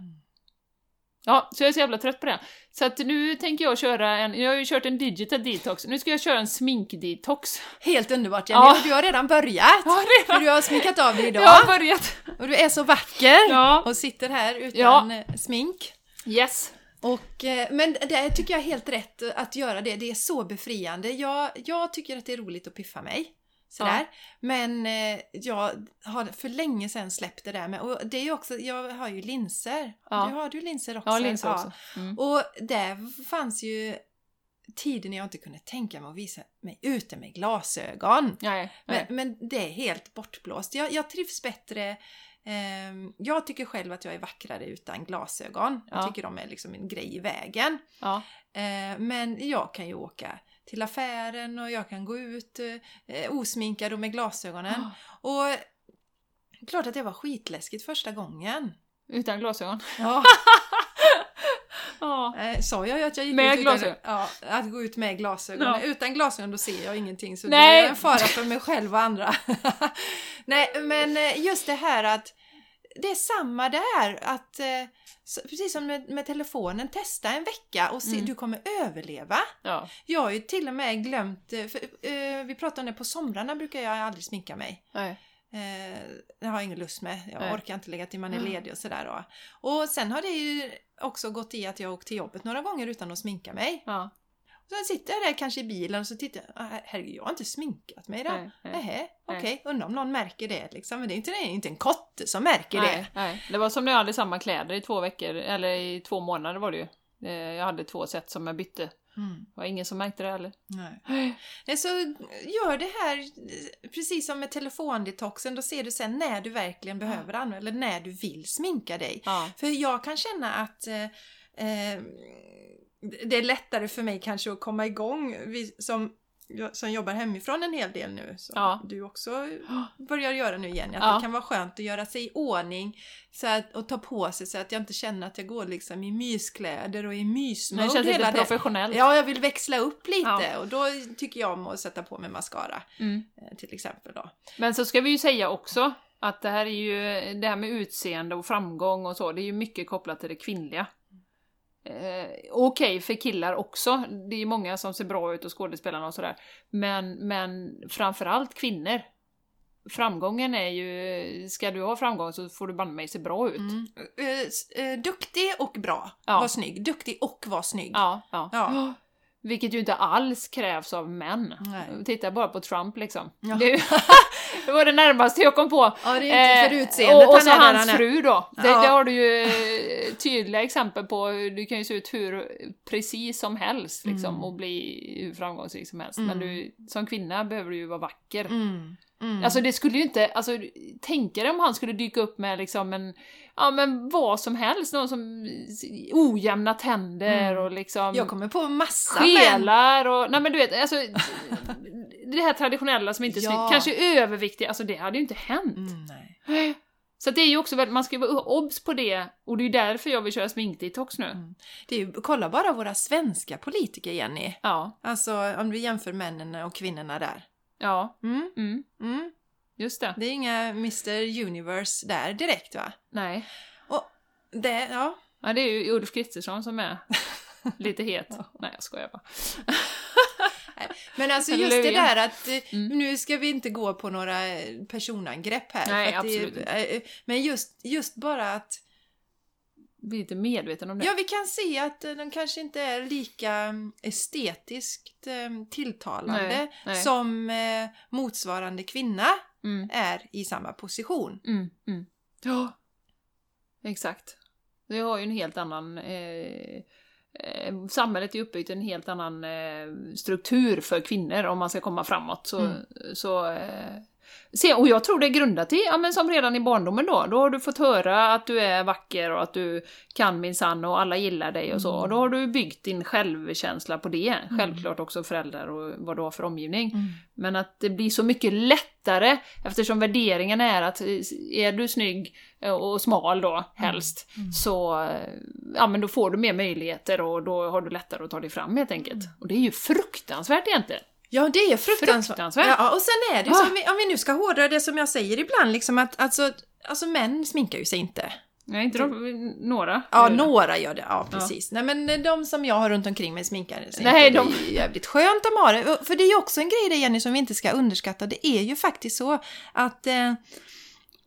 S1: Ja, så jag är så jävla trött på det. Så att nu tänker jag köra en, jag har ju kört en digital detox, nu ska jag köra en smink-detox.
S2: Helt underbart Jenny,
S1: Ja.
S2: och du har redan börjat!
S1: Ja,
S2: För
S1: redan!
S2: du har sminkat av dig idag
S1: Jag har börjat!
S2: och du är så vacker
S1: Ja.
S2: och sitter här utan
S1: Ja.
S2: eh, smink.
S1: Yes!
S2: Och, eh, men det tycker jag är helt rätt att göra det, det är så befriande. Jag, jag tycker att det är roligt att piffa mig. Sådär. Men eh, jag har för länge sedan släppt det där med, och det är ju också, jag har ju linser.
S1: Ja.
S2: Du har du linser också?
S1: Ja, linser också. Mm.
S2: Och där fanns ju tider när jag inte kunde tänka mig att visa mig ute med glasögon.
S1: Nej,
S2: Men,
S1: nej.
S2: men det är helt bortblåst. Jag, jag trivs bättre ehm, jag tycker själv att jag är vackrare utan glasögon. Jag
S1: Ja.
S2: tycker de är liksom en grej i vägen.
S1: Ja.
S2: Eh, men jag kan ju åka till affären och jag kan gå ut eh, osminkad och med glasögonen. Och klart att det var skitläskigt första gången.
S1: Utan glasögon.
S2: Ja,
S1: Ja.
S2: eh, sa jag ju att jag gick
S1: Med
S2: ut
S1: glasögon?
S2: Utan, ja, att gå ut med glasögon.
S1: Ja.
S2: Utan glasögon då ser jag ingenting så
S1: Nej.
S2: det är en fara för mig själv och andra. Nej, men eh, just det här att det är samma där. Att, eh, precis som med, med telefonen, testa en vecka och se,
S1: Mm.
S2: du kommer överleva.
S1: ja.
S2: Jag har ju till och med glömt, eh, för, eh, vi pratade om det på somrarna brukar jag aldrig sminka mig.
S1: Nej.
S2: Eh, det har jag ingen lust med, jag
S1: Nej.
S2: orkar inte lägga till man är ledig och sådär. då. Och sen har det ju också gått i att jag åkt till jobbet några gånger utan att sminka mig.
S1: Ja.
S2: Sen sitter jag där kanske i bilen och så tittar jag, "Ah, herregud jag har inte sminkat mig idag.
S1: Nej,
S2: okej, undrar om någon märker det liksom. Men det är inte, det är inte en kotte som märker
S1: Nej,
S2: det.
S1: nej. Det var som när jag hade samma kläder i två veckor, eller i två månader var det ju. Eh, Jag hade två set som jag bytte.
S2: Mm,
S1: Det var ingen som märkte det heller.
S2: nej. Nej, så gör det här precis som med telefondetoxen, då ser du sen när du verkligen behöver använda eller när du vill sminka dig.
S1: Ja.
S2: För jag kan känna att eh, eh, det är lättare för mig kanske att komma igång vi, som, som jobbar hemifrån en hel del nu. Som
S1: Ja.
S2: du också börjar göra nu Jenny. Att
S1: Ja.
S2: det kan vara skönt att göra sig i ordning så att, och ta på sig så att jag inte känner att jag går liksom i myskläder och i
S1: Men det
S2: mysmode
S1: känns lite professionellt.
S2: Ja, jag vill växla upp lite
S1: Ja.
S2: och då tycker jag om att sätta på mig mascara
S1: Mm.
S2: eh, till exempel då.
S1: Men så ska vi ju säga också, Att det här är ju, det här med utseende och framgång och så, det är ju mycket kopplat till det kvinnliga. Eh, Okej för killar också, det är ju många som ser bra ut och skådespelarna och sådär. Men, men framförallt kvinnor. Framgången är ju, ska du ha framgång så får du banne mig se bra ut.
S2: Mm. Eh, eh, duktig och bra.
S1: Ja.
S2: Var snygg. Duktig och var snygg.
S1: Ja, ja.
S2: Ja.
S1: Vilket ju inte alls krävs av män.
S2: Nej.
S1: Titta bara på Trump liksom.
S2: Ja.
S1: Det, det var det närmaste jag kom på.
S2: Ja, det är inte för
S1: Eh,
S2: utseendet
S1: och, och så
S2: han
S1: hans fru då. Det,
S2: Ja.
S1: det har du ju eh, tydliga exempel på. Du kan ju se ut hur precis som helst liksom,
S2: Mm.
S1: och bli hur framgångsrik som helst.
S2: Mm.
S1: Men du, som kvinna behöver du ju vara vacker.
S2: Mm. Mm.
S1: Alltså det skulle ju inte, alltså tänk dig om han skulle dyka upp med liksom en, ja men vad som helst, någon som ojämna tänder
S2: Mm.
S1: och liksom
S2: jag kommer på massa
S1: skelar och, nej men du vet, alltså det här traditionella som inte är
S2: Ja.
S1: snyggt, kanske överviktiga, alltså det hade ju inte hänt.
S2: Mm, nej.
S1: Så det är ju också väldigt, man ska ju vara obs på det, och det är ju därför jag vill köra sminkdetox nu.
S2: Mm. Det är ju, kolla bara våra svenska politiker, Jenny.
S1: Ja,
S2: Alltså om vi jämför männen och kvinnorna där.
S1: Ja,
S2: Mm.
S1: mm,
S2: Mm.
S1: just det.
S2: Det är inga Mr Universe där direkt va?
S1: Nej.
S2: Det, ja.
S1: Ja, det är ju Ulf Kristersson som är lite het. Nej, jag skojar bara.
S2: Men alltså just det där att eh,
S1: Mm.
S2: nu ska vi inte gå på några personangrepp här.
S1: Nej,
S2: att det-
S1: absolut inte.
S2: eh, Men just, just bara att
S1: Bli lite medveten om det.
S2: Ja, vi kan se att eh, de kanske inte är lika mm, estetiskt eh, tilltalande
S1: Nej, nej.
S2: som eh, motsvarande kvinna
S1: Mm,
S2: är i samma position.
S1: mm, mm. Ja, exakt. Det har ju en helt annan... Eh, eh, samhället är uppbyggt en helt annan eh, struktur för kvinnor om man ska komma framåt. Så,
S2: Mm.
S1: så, se, och jag tror det är grundat i, ja men som redan i barndomen då, då har du fått höra att du är vacker och att du kan minsann och alla gillar dig och så.
S2: Mm.
S1: Och då har du byggt din självkänsla på det. Självklart också föräldrar och vad du har för omgivning. Men att det blir så mycket lättare eftersom värderingen är att eh, är du snygg eh, och smal då helst
S2: Mm.
S1: så eh, ja, men då får du mer möjligheter och då har du lättare att ta dig fram helt enkelt. Och det är ju fruktansvärt egentligen.
S2: Ja, det är fruktansvärt.
S1: Fruktansvärt.
S2: Ja, och sen är det ju
S1: Ah.
S2: så, om vi, om vi nu ska hårdra det som jag säger ibland, liksom att alltså, alltså män sminkar ju sig inte.
S1: Nej, inte de, några.
S2: Ja, några gör det. Ja, precis. Nej, men de som jag har runt omkring mig sminkar sig
S1: Nej,
S2: inte.
S1: de-
S2: Det är ju jävligt skönt de har det. För det är ju också en grej där, Jenny, som vi inte ska underskatta. Det är ju faktiskt så att eh,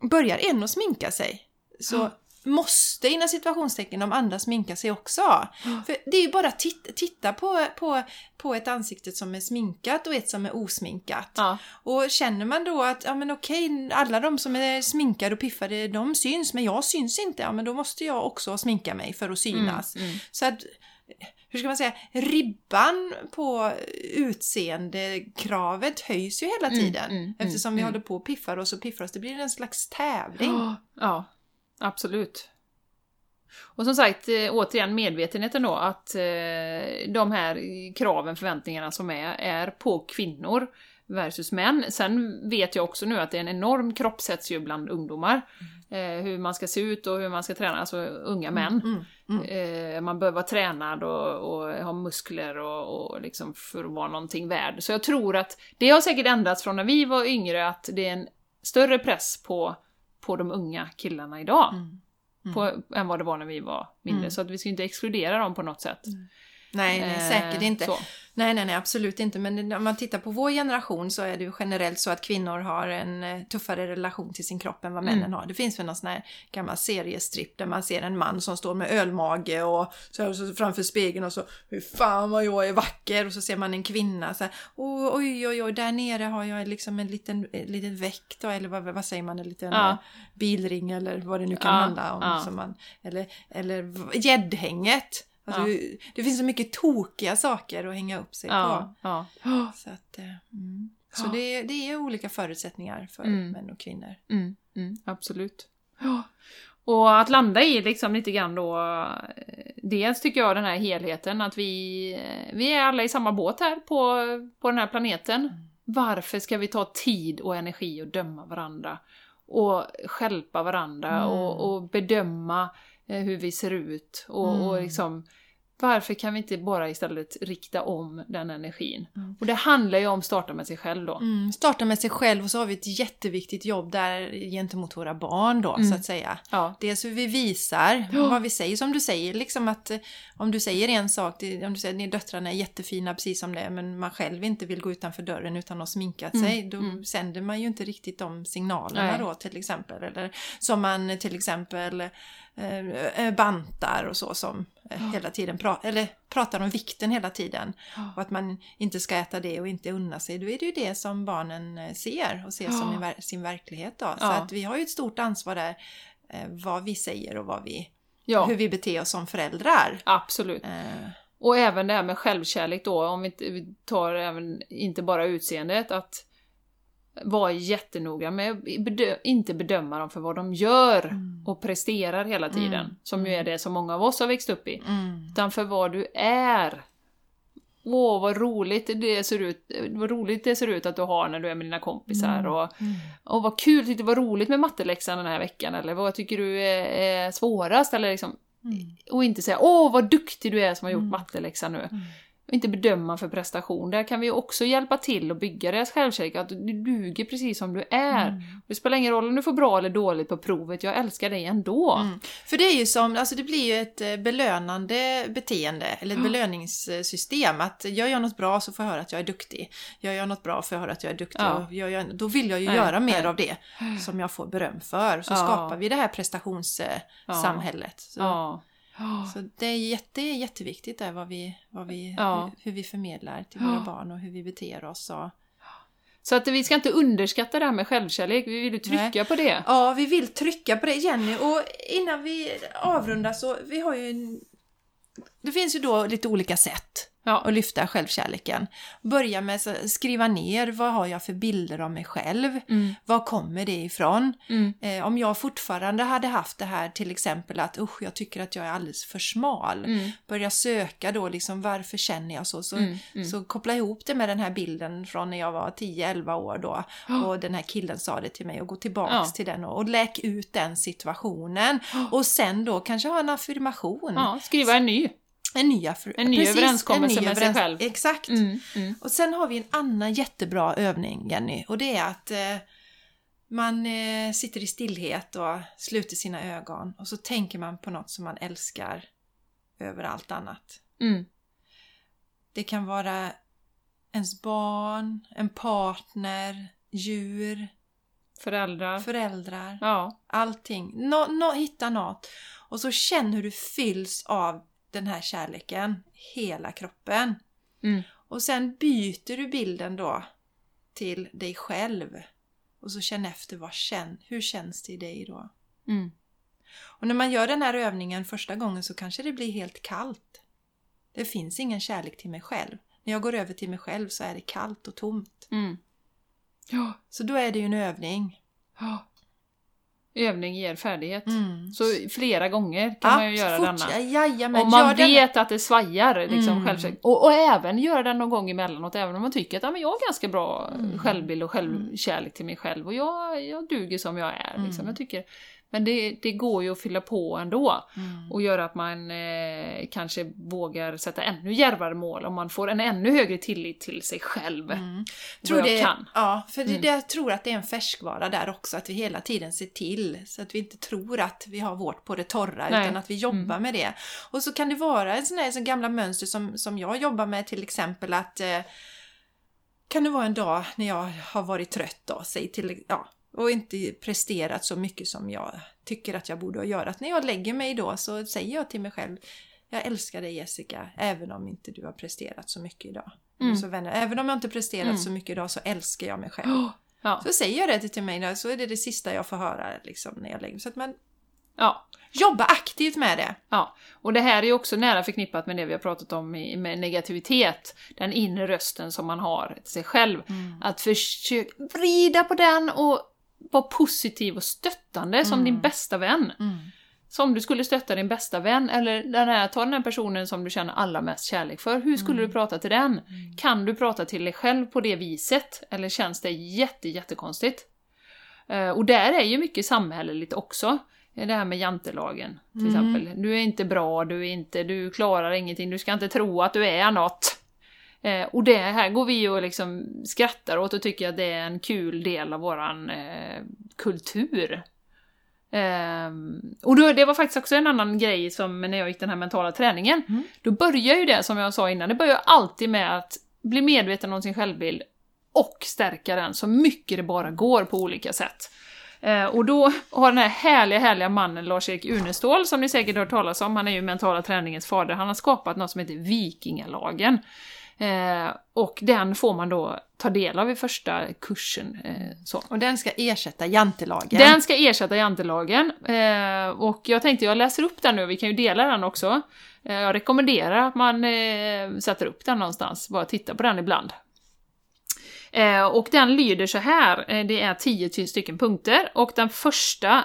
S2: börjar en att sminka sig så
S1: Ja.
S2: Måste inom situationstecken de andra sminka sig också. För det är ju bara att titta, titta på, på, på ett ansikte som är sminkat och ett som är osminkat.
S1: Ja,
S2: Och känner man då att, ja men okej, alla de som är sminkade och piffade, de syns, men jag syns inte, ja men då måste jag också sminka mig för att synas.
S1: Mm, mm.
S2: Så att, hur ska man säga, ribban på utseendekravet höjs ju hela
S1: Mm,
S2: tiden.
S1: mm,
S2: eftersom
S1: mm,
S2: vi
S1: mm.
S2: håller på och piffar oss och piffar oss, det blir en slags tävling.
S1: Ja, ja, absolut. Och som sagt, eh, återigen medvetenheten då att eh, de här kraven, förväntningarna som är, är på kvinnor versus män. Sen vet jag också nu att det är en enorm kroppshets ju bland ungdomar. Eh, hur man ska se ut och hur man ska träna, alltså unga män.
S2: Mm, mm.
S1: Man behöver vara tränad och, och ha muskler och, och liksom för att vara någonting värd. Så jag tror att det har säkert ändrats från när vi var yngre, att det är en större press på, på de unga killarna idag.
S2: Mm.
S1: På, än vad det var när vi var mindre.
S2: Mm.
S1: Så att vi ska inte exkludera dem på något sätt.
S2: Nej, nej,
S1: Eh,
S2: säkert inte.
S1: Så.
S2: Nej, nej, nej, absolut inte. Men om man tittar på vår generation så är det ju generellt så att kvinnor har en eh, tuffare relation till sin kropp än vad männen
S1: Mm.
S2: har. Det finns väl någon sån här gammal seriestripp där man ser en man som står med ölmage och så, här, så framför spegeln och så hur fan vad jag är vacker och så ser man en kvinna så här "Åh, oj oj oj där nere har jag liksom en liten, en liten väck då eller vad, vad säger man en liten
S1: Ja.
S2: eh, bilring eller vad det nu kan
S1: Ja,
S2: handla om.
S1: ja.
S2: Som man, eller gäddhänget. Alltså, Det finns så mycket tokiga saker att hänga upp sig på.
S1: Ja, ja.
S2: Så, att, eh, mm. så
S1: Ja.
S2: det, det är olika förutsättningar för
S1: Mm.
S2: män och kvinnor.
S1: Mm, mm, absolut. Ja. Och att landa i liksom lite grann då, eh, dels tycker jag den här helheten att vi, eh, vi är alla i samma båt här på, på den här planeten. Varför ska vi ta tid och energi och döma varandra? Och skälpa varandra
S2: Mm.
S1: och, och bedöma hur vi ser ut och,
S2: Mm.
S1: och liksom Varför kan vi inte bara istället rikta om den energin?
S2: Mm.
S1: Och det handlar ju om att starta med sig själv då.
S2: Mm, starta med sig själv och så har vi ett jätteviktigt jobb där gentemot våra barn då,
S1: Mm.
S2: så att säga.
S1: Ja.
S2: Dels hur vi visar
S1: Ja.
S2: vad vi säger, som du säger, liksom att eh, om du säger en sak, om du säger att döttrarna är jättefina precis som det är, men man själv inte vill gå utanför dörren utan att ha sminkat
S1: Mm,
S2: sig, då
S1: mm.
S2: sänder man ju inte riktigt de signalerna
S1: Nej.
S2: då till exempel. Eller som man till exempel eh, eh, bantar och så som eh, hela tiden pra- eller pratar om vikten hela tiden.
S1: Ja.
S2: Och att man inte ska äta det och inte unna sig. Då är det ju det som barnen eh, ser och ser som
S1: Ja.
S2: ver- sin verklighet. Då. Så
S1: Ja.
S2: att vi har ju ett stort ansvar där eh, vad vi säger och vad vi,
S1: Ja,
S2: hur vi beter oss som föräldrar.
S1: absolut.
S2: Eh,
S1: Och även det här med självkärlek då, om vi tar även, inte bara utseendet, att vara jättenoga med att bedö- inte bedöma dem för vad de gör
S2: Mm.
S1: och presterar hela tiden.
S2: Mm.
S1: Som ju är det som många av oss har växt upp i.
S2: mm.
S1: Utan för vad du är. Åh, vad roligt det ser ut, vad roligt det ser ut att du har när du är med dina kompisar.
S2: Mm.
S1: Och,
S2: Mm.
S1: och vad kul, tyckte det var roligt med matteläxan den här veckan. Eller vad tycker du är, är svårast? Eller liksom,
S2: Mm.
S1: och inte säga åh vad duktig du är som har gjort
S2: Mm.
S1: matteläxan nu.
S2: Mm.
S1: Och inte bedöma för prestation. Där kan vi också hjälpa till och bygga deras självkärlek. Att du duger precis som du är.
S2: Mm.
S1: Det spelar ingen roll om du får bra eller dåligt på provet, jag älskar dig ändå.
S2: Mm. För det är ju som, alltså det blir ju ett eh, belönande beteende, eller ett
S1: Ja.
S2: belöningssystem. Att gör jag något bra så får jag höra att jag är duktig. Gör jag något bra får jag höra att jag är duktig.
S1: Ja.
S2: Och gör jag, då vill jag ju
S1: Nej,
S2: göra mer
S1: nej.
S2: av det som jag får beröm för. Så
S1: Ja.
S2: skapar vi det här prestationssamhället.
S1: Ja.
S2: Så det, är jätte, jätteviktigt där vad vi, vad vi,
S1: Ja.
S2: hur, hur vi förmedlar till våra barn och hur vi beter oss. Och,
S1: Så att vi ska inte underskatta det här med självkärlek, vi vill trycka på det.
S2: Ja, vi vill trycka på det Jenny och innan vi avrundar så vi har ju en... Det finns ju då lite olika sätt
S1: Ja.
S2: att lyfta självkärleken. Börja med att skriva ner vad har jag för bilder av mig själv?
S1: Mm.
S2: Var kommer det ifrån?
S1: Mm.
S2: Eh, om jag fortfarande hade haft det här till exempel att usch, jag tycker att jag är alldeles för smal.
S1: Mm.
S2: Börja söka då liksom varför känner jag så? Så,
S1: Mm. Mm.
S2: så koppla ihop det med den här bilden från när jag var 10-11 år då.
S1: Ja.
S2: Och den här killen sa det till mig och gå tillbaks
S1: Ja.
S2: till den och, och läk ut den situationen. Och sen då kanske ha en affirmation.
S1: Ja, skriva en ny.
S2: En ny,
S1: En ny överenskommelse med sig själv.
S2: Exakt.
S1: Mm. Mm.
S2: Och sen har vi en annan jättebra övning, Jenny. Och det är att eh, man eh, sitter i stillhet och sluter sina ögon. Och så tänker man på något som man älskar över allt annat.
S1: Mm.
S2: Det kan vara ens barn, en partner, djur,
S1: Föräldrar.
S2: föräldrar.
S1: Ja.
S2: Allting. Nå, nå, hitta något. Och så känn hur du fylls av den här kärleken. Hela kroppen.
S1: Mm.
S2: Och sen byter du bilden då till dig själv. Och så känn efter vad känn, hur känns det i dig då?
S1: Mm.
S2: Och när man gör den här övningen första gången så kanske det blir helt kallt. Det finns ingen kärlek till mig själv. När jag går över till mig själv så är det kallt och tomt.
S1: Mm. Ja.
S2: Så då är det ju en övning.
S1: ja. Övning ger färdighet.
S2: Mm.
S1: Så flera gånger kan man ju göra denna.
S2: Jajamän,
S1: Om man
S2: gör den-
S1: vet att det svajar, liksom,
S2: Mm.
S1: självkärlek. Och, och även göra den någon gång emellanåt, även om man tycker att ja, men jag har ganska bra
S2: Mm.
S1: självbild och självkärlek till mig själv och jag, jag duger som jag är. Liksom.
S2: Mm.
S1: Jag tycker, men det, det går ju att fylla på ändå
S2: Mm.
S1: och göra att man eh, kanske vågar sätta ännu djärvare mål om man får en ännu högre tillit till sig själv.
S2: Mm. Tror det,
S1: kan.
S2: Ja, för
S1: Mm.
S2: det, jag tror att det är en färskvara där också, att vi hela tiden ser till så att vi inte tror att vi har vårt på det torra
S1: Nej.
S2: utan att vi jobbar
S1: Mm.
S2: med det. Och så kan det vara en sån där sån gamla mönster som, som jag jobbar med till exempel att eh, kan det vara en dag när jag har varit trött då, säg till, ja, och inte presterat så mycket som jag tycker att jag borde ha gjort. När jag lägger mig då så säger jag till mig själv jag älskar dig Jessica, även om inte du har presterat så mycket idag.
S1: Mm.
S2: Så vänner, även om jag inte presterat
S1: Mm.
S2: så mycket idag så älskar jag mig själv.
S1: Oh, ja,
S2: Så säger jag det till mig då, så är det det sista jag får höra liksom, när jag lägger mig. Så att man
S1: ja.
S2: jobbar aktivt med det.
S1: Ja, och det här är ju också nära förknippat med det vi har pratat om med negativitet. Den inre rösten som man har till sig själv. Att försöka vrida på den och vara positiv och stöttande som
S2: Mm.
S1: din bästa vän. Som du skulle stötta din bästa vän, eller den här, ta den här personen som du känner allra mest kärlek för. Hur skulle
S2: Mm.
S1: du prata till den? Kan du prata till dig själv på det viset? Eller känns det jätte, jättekonstigt? Eh, och där är ju mycket samhälleligt också. Det här med jantelagen till
S2: Mm.
S1: exempel. Du är inte bra, du är inte, du klarar ingenting, du ska inte tro att du är något. Eh, och det här går vi och liksom skrattar åt och tycker att det är en kul del av våran eh, kultur. Ehm, och då, det var faktiskt också en annan grej som när jag gick den här mentala träningen.
S2: Mm.
S1: Då börjar ju det, som jag sa innan, det börjar alltid med att bli medveten om sin självbild och stärka den så mycket det bara går på olika sätt. Eh, och då har den här härliga, härliga mannen Lars-Erik Unestål, som ni säkert har hört talas om, han är ju mentala träningens fader, han har skapat något som heter Vikingalagen. Eh, och den får man då ta del av i första kursen. Eh, så.
S2: Och den ska ersätta jantelagen.
S1: Den ska ersätta jantelagen. Eh, och jag tänkte jag läser upp den nu, vi kan ju dela den också. Eh, jag rekommenderar att man eh, sätter upp den någonstans, bara titta på den ibland. Och den lyder så här, det är 10 stycken punkter, och den första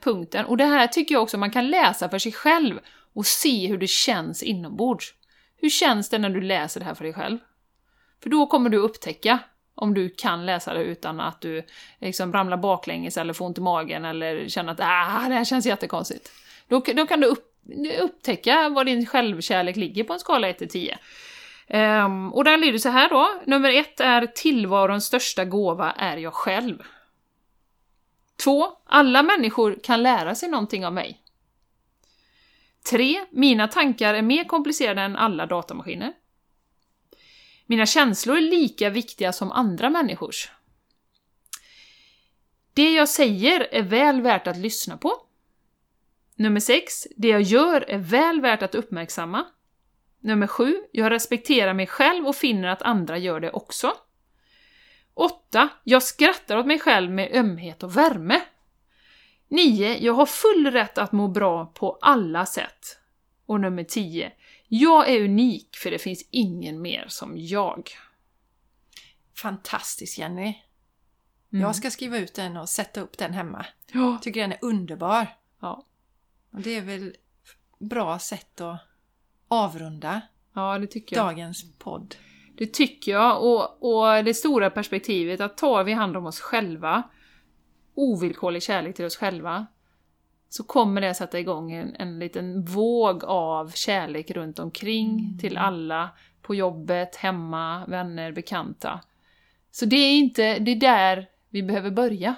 S1: punkten, och det här tycker jag också man kan läsa för sig själv och se hur det känns inombords. Hur känns det när du läser det här för dig själv? För då kommer du upptäcka om du kan läsa det utan att du liksom ramlar baklänges eller får ont i magen eller känner att ah, det här känns jättekonstigt. Då, då kan du upp, upptäcka var din självkärlek ligger på en skala 1 till 10. Um, ehm, och den lyder så här då. Nummer ett är tillvarons största gåva är jag själv. Två, alla människor kan lära sig någonting av mig. 3. mina tankar är mer komplicerade än alla datamaskiner. Mina känslor är lika viktiga som andra människors. Det jag säger är väl värt att lyssna på. Nummer 6. Det jag gör är väl värt att uppmärksamma. Nummer 7. Jag respekterar mig själv och finner att andra gör det också. 8. Jag skrattar åt mig själv med ömhet och värme. 9. Jag har full rätt att må bra på alla sätt. Och nummer 10. Jag är unik för det finns ingen mer som jag.
S2: Fantastisk Jenny.
S1: Mm.
S2: Jag ska skriva ut den och sätta upp den hemma.
S1: Ja.
S2: Tycker den är underbar.
S1: Ja.
S2: Och det är väl bra sätt att avrunda
S1: ja, det tycker jag.
S2: dagens podd.
S1: Det tycker jag. Och, och det stora perspektivet, att tar vi hand om oss själva, ovillkorlig kärlek till oss själva, så kommer det sätta igång en, en liten våg av kärlek runt omkring till alla, på jobbet, hemma, vänner, bekanta. Så det är inte, det är där vi behöver börja.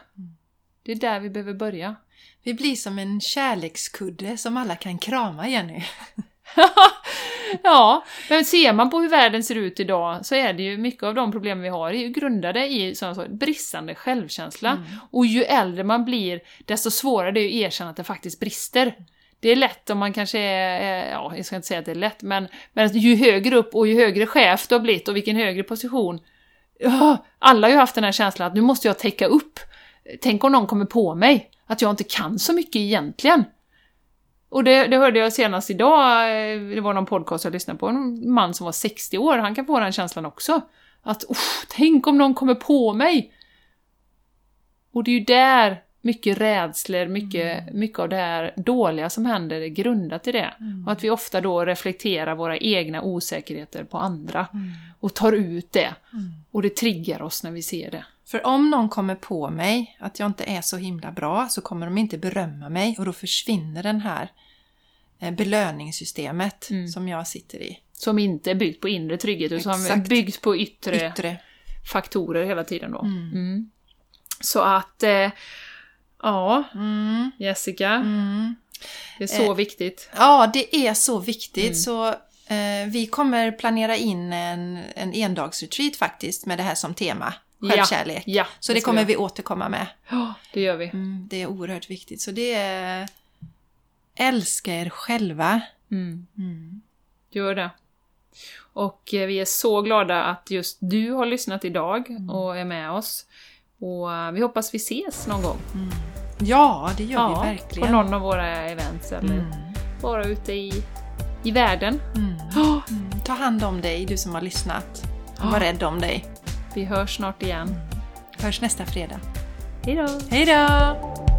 S1: Det är där vi behöver börja.
S2: Vi blir som en kärlekskudde som alla kan krama Jenny.
S1: ja, men ser man på hur världen ser ut idag så är det ju mycket av de problem vi har är ju grundade i som jag sa, bristande självkänsla. Och ju äldre man blir, desto svårare det är att erkänna att det faktiskt brister. Det är lätt om man kanske är, är- ja, jag ska inte säga att det är lätt, men, men ju högre upp och ju högre chef du har blivit och vilken högre position, ja, alla har ju haft den här känslan att nu måste jag täcka upp. Tänk om någon kommer på mig, att jag inte kan så mycket egentligen. Och det, det hörde jag senast idag, eh, det var någon podcast jag lyssnade på, en man som var 60 år, han kan få den känslan också. Att "Uff, tänk om någon kommer på mig! Och det är ju där mycket rädslor, mycket, mycket av det här dåliga som händer är grundat i det. Och att vi ofta då reflekterar våra egna osäkerheter på andra och tar ut det. Och det triggar oss när vi ser det.
S2: För om någon kommer på mig att jag inte är så himla bra så kommer de inte berömma mig och då försvinner den här eh, belöningssystemet
S1: Mm.
S2: som jag sitter i.
S1: Som inte är byggt på inre trygghet, utan som är byggt på yttre,
S2: Yttre.
S1: faktorer hela tiden då. Mm. Så att, eh, ja,
S2: Mm.
S1: Jessica,
S2: Mm.
S1: det är så viktigt.
S2: Ja, det är så viktigt
S1: Mm.
S2: så eh, vi kommer planera in en, en endagsretreat faktiskt med det här som tema. Självkärlek.
S1: Ja,
S2: Så det
S1: ska
S2: kommer vi återkomma med.
S1: Ja, det gör vi.
S2: Mm, det är oerhört viktigt. Så det är... Älska er själva.
S1: Mm.
S2: Mm.
S1: Gör det. Och eh, vi är så glada att just du har lyssnat idag
S2: Mm.
S1: och är med oss. Och eh, vi hoppas vi ses någon gång.
S2: Ja, det gör vi
S1: på
S2: verkligen.
S1: någon av våra events eller
S2: Mm.
S1: bara ute i, i världen.
S2: Mm.
S1: Ja,
S2: Mm. Ta hand om dig, du som har lyssnat.
S1: Ja.
S2: Var rädd om dig.
S1: Vi hörs snart igen.
S2: Hörs nästa fredag. Hej då!